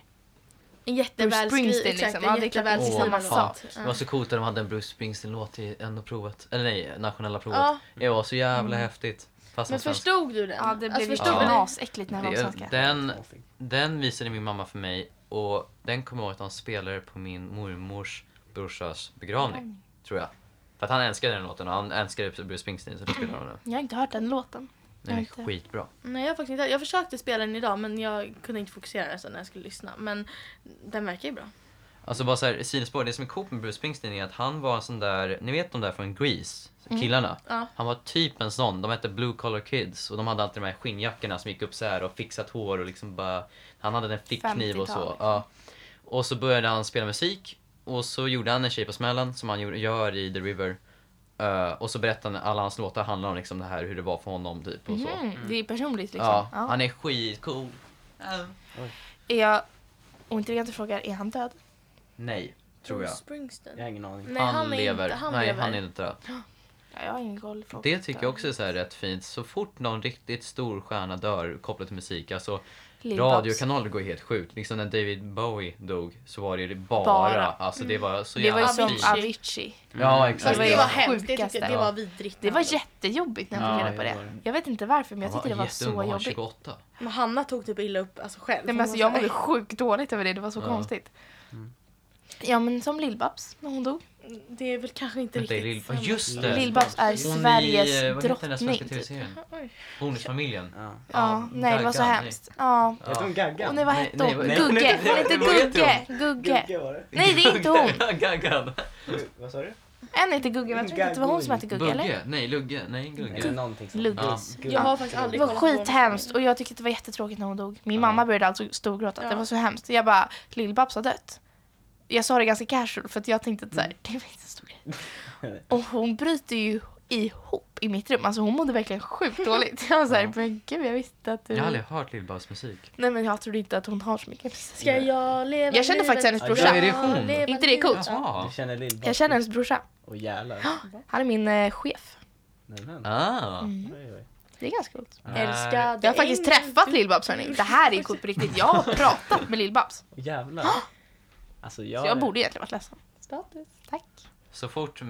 En Springsteen, exakt, liksom. Ja, samma fan. låt. Det var så coolt när de hade en Bruce Springsteen-låt i NO-provet. Eller nej, nationella provet. Ja. Det var så jävla häftigt. Fast Men förstod du den? Ja, det blev alltså, den? knasäckligt när det var. Den, den visade min mamma för mig och den kommer jag ihåg att de spelade på min mormors brorsas begravning. Tror jag. För att han älskade den låten och han älskade Bruce Springsteen så då spelade de den. Jag har inte hört den låten. Den är inte. skitbra. Nej jag har faktiskt inte Jag försökte spela den idag men jag kunde inte fokusera alltså, när jag skulle lyssna. Men den verkar ju bra. Alltså bara såhär, sidospår, det som är coolt med Bruce Springsteen är att han var en sån där, ni vet de där från Grease? Killarna. Ja. Han var typ en sån, de hette Blue Collar Kids och de hade alltid de här skinnjackorna som gick upp så här och fixat hår och liksom bara Han hade en fickkniv och så. 50-tal. Ja. Och så började han spela musik och så gjorde han en tjej på smällen som han gör i The River. Eh, och så berättade han, alla hans låtar handlar om liksom det här hur det var för honom typ och så. Mhm, Det är personligt liksom. Ja, Ja. han är skitcool. Är jag ointelligent och frågar, är han död? Nej, tror jag. Springsteen. Jag har ingen aning. Nej, han, han är lever. inte- han Nej, lever. han är inte död. Ja, jag har ingen koll. på Det tycker jag också är så här rätt fint. Så fort någon riktigt stor stjärna dör kopplat till musik, alltså radiokanaler går helt sjukt. Liksom när David Bowie dog så var det bara, Bara. alltså det var så Det var ju jävla som. Avicii. Avicii. Ja Det exakt. var det var det hemskt. Det, sjukaste. tyckte, det var vidrigt. Det var jättejobbigt när jag fick Ja, reda på det det. var det. Jag vet inte varför men jag tyckte det var så jätteung, han var jobbigt. 28. Men Hanna tog typ illa upp alltså, själv. Nej, men alltså, jag var så mådde här, sjukt dåligt över det, det var så Ja. konstigt. Ja men som Lill-Babs när hon dog. Det är väl kanske inte Vänta, riktigt. Ja, just det! Lill-Babs är Sveriges eh, vad heter den där svenska drottning. typ. tv-serien? Oj. Bonusfamiljen. Ja. Ja, nej det var så hemskt. Ja. Heter hon Gaggan? Och nej vad hette hon? Gugge! Hon hette Gugge! Var det. Nej det är inte hon! Gaggan! Vad sa du? En heter Gugge men jag tror inte att det var hon som hette Gugge eller? Nej, Lugge. Nej, Gugge. Luggis. Ja. Jag har faktiskt Det aldrig var kollat på skithemskt och jag tyckte att det var jättetråkigt när hon dog. Min Ja. mamma började alltså storgråta. Ja. Det var så hemskt. Jag bara, Lill-Babs har dött. Jag sa det ganska casual för att jag tänkte att så här, det var inte en stor grej. Och hon bryter ju ihop i mitt rum. Alltså hon mådde verkligen sjukt dåligt. Jag var såhär, Ja. men gud jag visste att du... Jag har aldrig hört Lill-Babs musik. Nej men jag trodde inte att hon har så mycket. Ska jag leva Jag kände faktiskt hennes brorsa. Ja, är det hon? Inte det coolt? Du känner lill Jag känner hennes brorsa. Åh jävlar. Han är min eh, chef. Nämen. Ah. Mm. Det är ganska coolt. Älskade Jag har faktiskt träffat Lill-Babs hörni. Det här är coolt på riktigt. Jag har pratat med Lill-Babs. Jävlar. Alltså jag... Så jag borde egentligen varit ledsen. Status. Tack. Så fort, eh,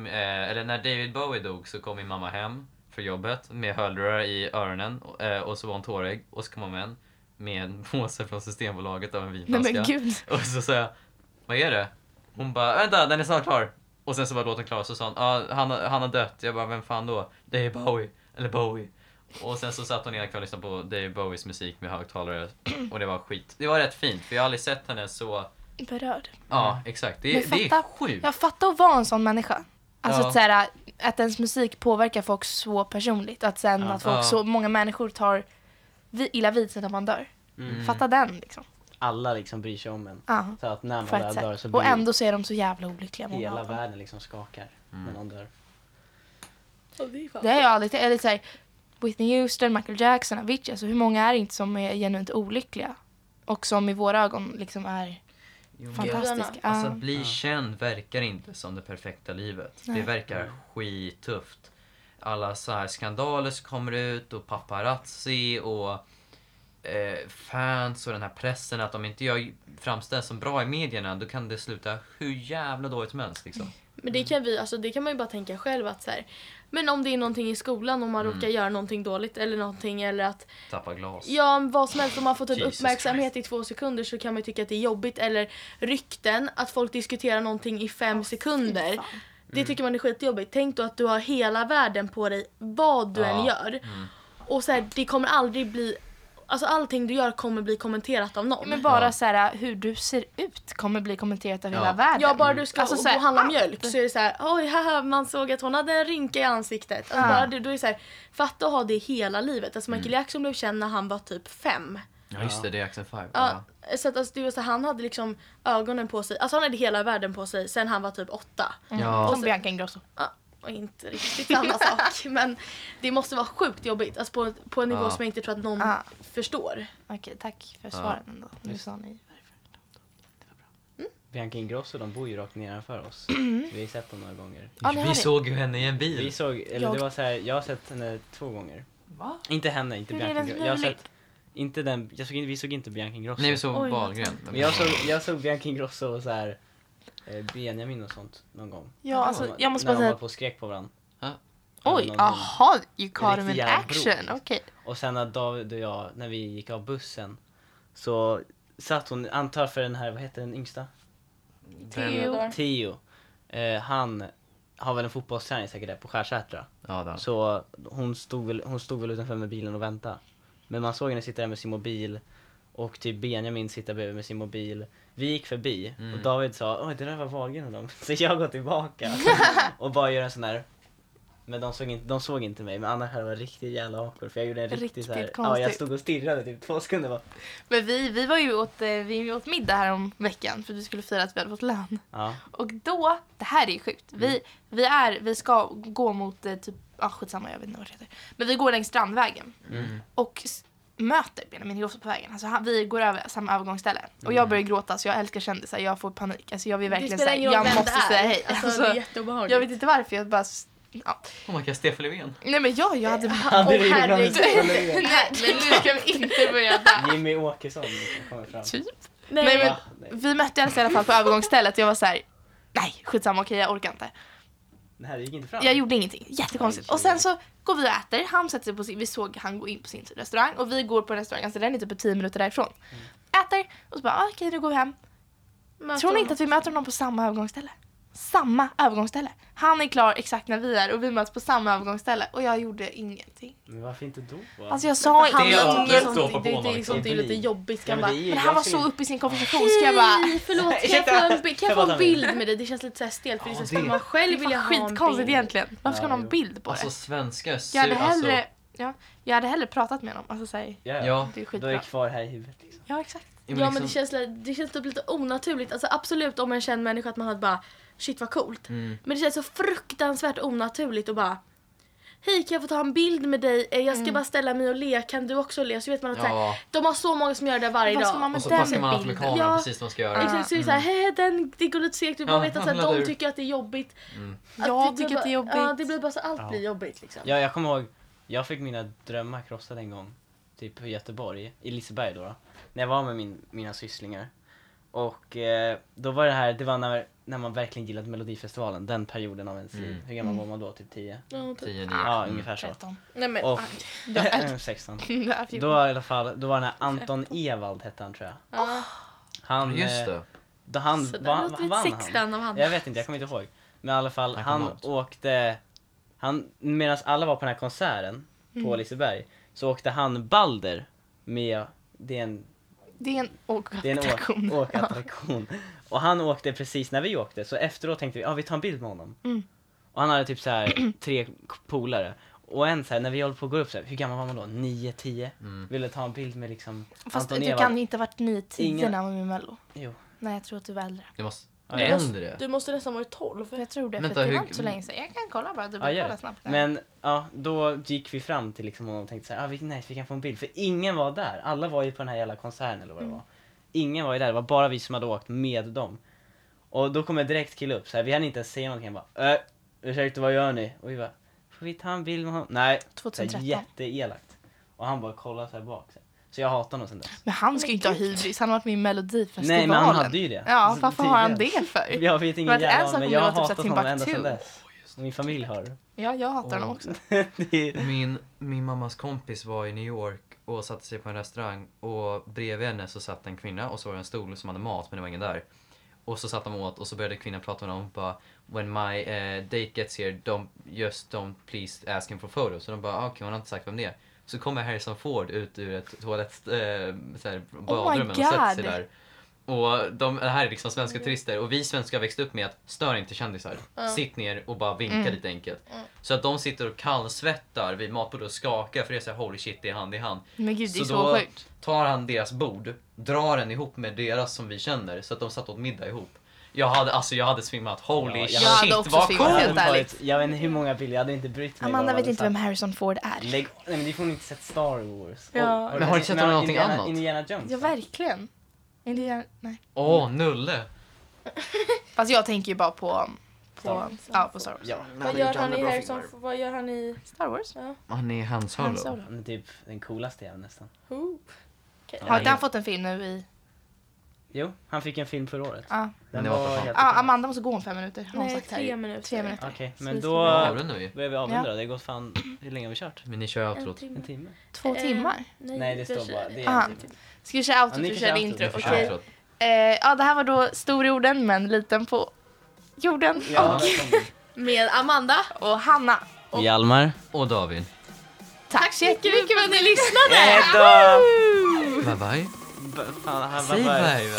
eller när David Bowie dog så kom min mamma hem för jobbet med hörlurar i öronen och, eh, och så var hon tårig och så kom hon hem med en påse från Systembolaget av en Nej vinflaska. men gud. Och så sa jag, vad är det? Hon bara, vänta den är snart klar. Och sen så var låten klar och så sa hon, ah, han, har- han har dött. Jag bara, vem fan då? Det är Bowie, eller Bowie. Och sen så satt hon ena kvällen och lyssnade på David Bowies musik med högtalare och det var skit. Det var rätt fint för jag har aldrig sett henne så, Berörd. ja exakt. Det, Men det är sjukt. Jag fattar att vara en sån människa. Alltså Ja. att, så här, att ens musik påverkar folk så personligt. Att sen Ja. att folk, Ja. så många människor tar vi, illa vid sig när man dör. Mm. Fatta den liksom. Alla liksom bryr sig om en. Ja, Så att när man väl dör så Och blir ändå så är de så jävla olyckliga många hela världen liksom skakar Mm. när någon dör. Det är har jag aldrig eller så här, Whitney Houston, Michael Jackson, Avicii. Alltså hur många är det inte som är genuint olyckliga? Och som i våra ögon liksom är Fantastiska. Alltså att bli känd verkar inte som det perfekta livet. Nej. Det verkar skittufft. Alla så här skandaler som kommer ut och paparazzi och eh, fans och den här pressen att om inte jag framställs som bra i medierna då kan det sluta hur jävla dåligt som helst liksom. Men det kan, vi, alltså, det kan man ju bara tänka själv att så här, Men om det är någonting i skolan om man Mm. råkar göra någonting dåligt eller någonting eller att Tappa glas. Ja, vad som helst. Om man får typ Jesus uppmärksamhet i två sekunder så kan man ju tycka att det är jobbigt. Eller rykten, att folk diskuterar någonting i fem sekunder. Fan. Det tycker man är skitjobbigt. Tänk då att du har hela världen på dig vad du Ja. än gör. Mm. Och så här, det kommer aldrig bli Alltså allting du gör kommer bli kommenterat av någon. Men bara Ja. så här, hur du ser ut kommer bli kommenterat av Ja. hela världen. Ja, bara du ska Alltså, gå och handla allt. mjölk så är det så här, oj haha, man såg att hon hade en rynka i ansiktet. Alltså Ja. bara det, då är så här, fatta att ha det hela livet. Alltså Mm. Michael Jackson blev känd när han var typ fem. Ja just det, det är Jackson 5. Ja. Så att alltså, det var så här, han hade liksom ögonen på sig, alltså han hade hela världen på sig sen han var typ åtta. Ja. Som Bianca Ingrosso. Ja, och inte riktigt samma sak. Men det måste vara sjukt jobbigt, alltså på, på en nivå Ja. som jag inte tror att någon Ja. förstår. Okej, tack för svaren ändå. Nu sa ni Bianca Ingrosso, de bor ju rakt nedanför oss. Vi har ju sett dem några gånger. Ja, vi det. såg ju henne i en bil. Vi såg, eller Jag- det var så här, jag har sett henne två gånger. Va? Inte henne, inte Hur Bianca det Ingrosso. Jag har sett, inte den, jag såg, vi såg inte Bianca Ingrosso. Nej vi såg Wahlgren. Jag såg, jag såg Bianca Ingrosso och så här, Benjamin och sånt någon gång. Ja, alltså, jag måste bara När de säga... höll på och skrek på varandra. Ja. Oj, aha, you caught him in action. bro. Okej. Och sen när David och jag, när vi gick av bussen, så satt hon, antar för den här, vad heter den yngsta? Theo. Theo. Eh, han har väl en fotbollsträning säkert där på Skärsätra. Ja, där. Så hon stod, väl, hon stod väl utanför med bilen och väntade. Men man såg henne sitta där med sin mobil och typ Benjamin sitta bredvid med sin mobil. Vi gick förbi Mm. och David sa oj det där var Wahlgren och dem. Så jag går tillbaka och bara gör en sån här men de såg, inte, de såg inte mig, men annars hade det varit riktigt jävla awkward för jag gjorde en riktig, Riktigt så här, ja jag stod och stirrade typ två sekunder bara. Men vi, vi var ju åt, eh, vi åt middag här om veckan för vi skulle fira att vi hade fått lön. Ja. Och då, det här är ju sjukt. Vi, vi, är, vi ska gå mot eh, typ, ah, skitsamma jag vet inte vad det heter. Men vi går längs Strandvägen Mm. och möter Benjamin Ingrosso på vägen. Alltså han, vi går över samma övergångsställe. Och jag börjar gråta så jag älskar kändisar, jag får panik. Alltså jag vill verkligen säga, jag måste säga hej. Alltså, Alltså, det är jätteobehagligt. jag vet inte varför, jag bara... Ja. Oh my god, Stefan Löfven. Nej men jag, jag hade... Hade du Åh. Stefan Löfven? Nej men nu ska vi inte börja där. Jimmy Åkesson kommer fram. Typ. Nej, Nej, men- Va? Nej. Vi möttes i alla fall på övergångsstället jag var så här. nej skitsamma okej jag orkar inte. Det här gick inte fram. Jag gjorde ingenting, jättekonstigt. Och sen så går vi och äter, han sätter sig på sin, vi såg han gå in på sin restaurang och vi går på en restaurang, alltså den är typ 10 minuter därifrån. Äter och så bara ah, okej nu går vi hem. men Tror ni inte att vi möter honom på samma övergångsställe? Samma övergångsställe. Han är klar exakt när vi är och vi möts på samma övergångsställe och jag gjorde ingenting. Men varför inte då? Alltså jag sa är ingenting. det, det, det, liksom. sånt är ju lite jobbigt. Men bara, är Men han var så uppe i sin konversation så jag bara förlåt, kan jag få en, kan jag få en bild med dig? Det känns lite så här stelt för det är det- man själv vilja ha skitkonstigt egentligen. Varför ska man ha en bild på Alltså det? svenskar Jag hade alltså, hellre, ja, jag hade hellre pratat med honom. Alltså säg, Ja, det är Då är skitbra. det kvar här i huvudet liksom. Ja exakt. ja, men liksom- det känns, li- det känns typ lite onaturligt. Alltså absolut om en känd människa att man hade bara shit vad coolt. Mm. Men det känns så fruktansvärt onaturligt att bara Hej kan jag få ta en bild med dig? Eh, Jag ska Mm. bara ställa mig och le, kan du också le? Så vet man att så här, Ja, de har så många som gör det varje Vad ska dag. man med och så den passar man alltid med kameran Ja. precis vad man ska göra. Exakt, så är det såhär, hej den, det går lite segt, du bara Ja, vet att så här, eller de tycker att det är jobbigt. Mm. Att Jag tycker att det är bara- Ja, jobbigt. det blir bara så allt Ja. blir jobbigt liksom. Ja, jag kommer ihåg, jag fick mina drömmar krossade en gång. Typ i Göteborg, i Liseberg då. då när jag var med min, mina sysslingar. Och eh, då var det här, det var när, när man verkligen gillade Melodifestivalen, den perioden av ens liv. Mm. Hur gammal var man då? Typ 10? Ja, typ. 10, 9. Ja, Mm. ungefär så. 13. Nej men, Och, Ja, 16. det är Då i alla fall, då var den här Anton Ewald hette han tror jag. ja. Han, Just eh, det. Då han, Så va, vann han? av han. Jag vet inte, jag kommer inte ihåg. Men i alla fall, Han han åkte, han, medan alla var på den här konserten Mm. på Liseberg, så åkte han Balder med, det är en, Det är en det är en åkattraktion. åkattraktion. Och han åkte precis när vi åkte, så efteråt tänkte vi, ja vi tar en bild med honom. Mm. Och han hade typ så här tre polare. Och en så här, när vi håller på att gå upp så här, hur gammal var man då? 9-10? Mm. Ville ta en bild med liksom Fast Anton du kan inte ha varit 9-10 Ingen- när man var med Mello. Jo. Nej jag tror att du var äldre. Det måste... Ja, Nej, jag- äldre. Du måste nästan vara 12. Jag tror det, Vänta, för det hur- var inte så länge sedan. Jag kan kolla bara, du Ja, kolla snabbt. Men ja, då gick vi fram till liksom honom och tänkte så här, ah, vilken nice, vi kan få en bild. För ingen var där. Alla var ju på den här jävla konserten eller vad det var. Ingen var ju där, det var bara vi som hade åkt med dem. Och då kom en direkt kille upp så här, vi hann inte ens säga någonting. Han bara, äh, ursäkta vad gör ni? Och vi bara, får vi ta en bild med honom? Nej, så här, 2013. jätteelakt. Och han bara kollade så här bak. Så, så jag hatar honom sen dess. Men han ska ju inte ha hybris, han har varit med i Melodifestivalen. Nej men han hade ju det. Ja, varför har han det för? Jag vet ingen jävla men jag har typ hatat honom ända sen dess. Och min familj har. Ja, jag hatar honom också. Min, min mammas kompis var i New York och satte sig på en restaurang och bredvid henne så satt en kvinna och så var det en stol som hade mat men det var ingen där. Och så satt de åt och så började kvinnan prata med honom och bara When my eh, date gets here, don't, just don't please ask him for photos. Så de bara, ah, okej hon har inte sagt vem det är. Så kommer Harrison Ford ut ur ett toalett, eh, såhär, badrum och sätter sig där. Och de, det här är liksom svenska turister och vi svenskar har växt upp med att stör inte kändisar. Sitt ner och bara vinka Mm. lite enkelt. Så att de sitter och kallsvettar vid matbordet och skakar för det är såhär holy shit det är hand i hand. Men gud, det är Så så, då- sjukt. Tar han deras bord, drar den ihop med deras som vi känner så att de satt åt middag ihop. Jag hade, alltså jag hade svimmat. Holy Ja, jag shit hade också vad coolt! helt hade ärligt. varit, jag vet inte hur många bilder, jag hade inte brytt mig. Amanda vad vet inte sagt. vem Harrison Ford är. Lägg, nej men det får ni inte sett Star Wars. Ja. Men har ni sett någonting Indiana, annat? Indiana Jones? Ja, verkligen. Indiana, nej. Åh, Nulle! Fast jag tänker ju bara på, Star på, Wars. ja, på Star Wars. Ja, Vad gör han i Harrison? Vad gör han i... Star Wars? Ja. Han är Han Solo. Han Solo. han är typ den coolaste jag nästan. Who? Okej. Har inte han fått en film nu i... Jo, han fick en film förra året. Ja, Men Den det var var för fan. helt ah. Amanda måste gå om fem minuter. har hon Nej, sagt här. tre minuter. Tre minuter. Okej, men då börjar vi avrunda. Det har gått fan, hur länge har vi kört? Men ni kör En outrot. timme. En timme? Två Eh, timmar. Nej, det står bara, det är Aha. en timme. Ska vi köra outro Ja, köra köra intro? vi Okej. kör Outrot. Eh, ja, det här var då stor i orden men liten på jorden. Ja, Och. Med Amanda. och Hanna. Hjalmar. Och David. Tack så jättemycket. Mycket för att ni lyssnade! Bye bye. Säg bara... bye.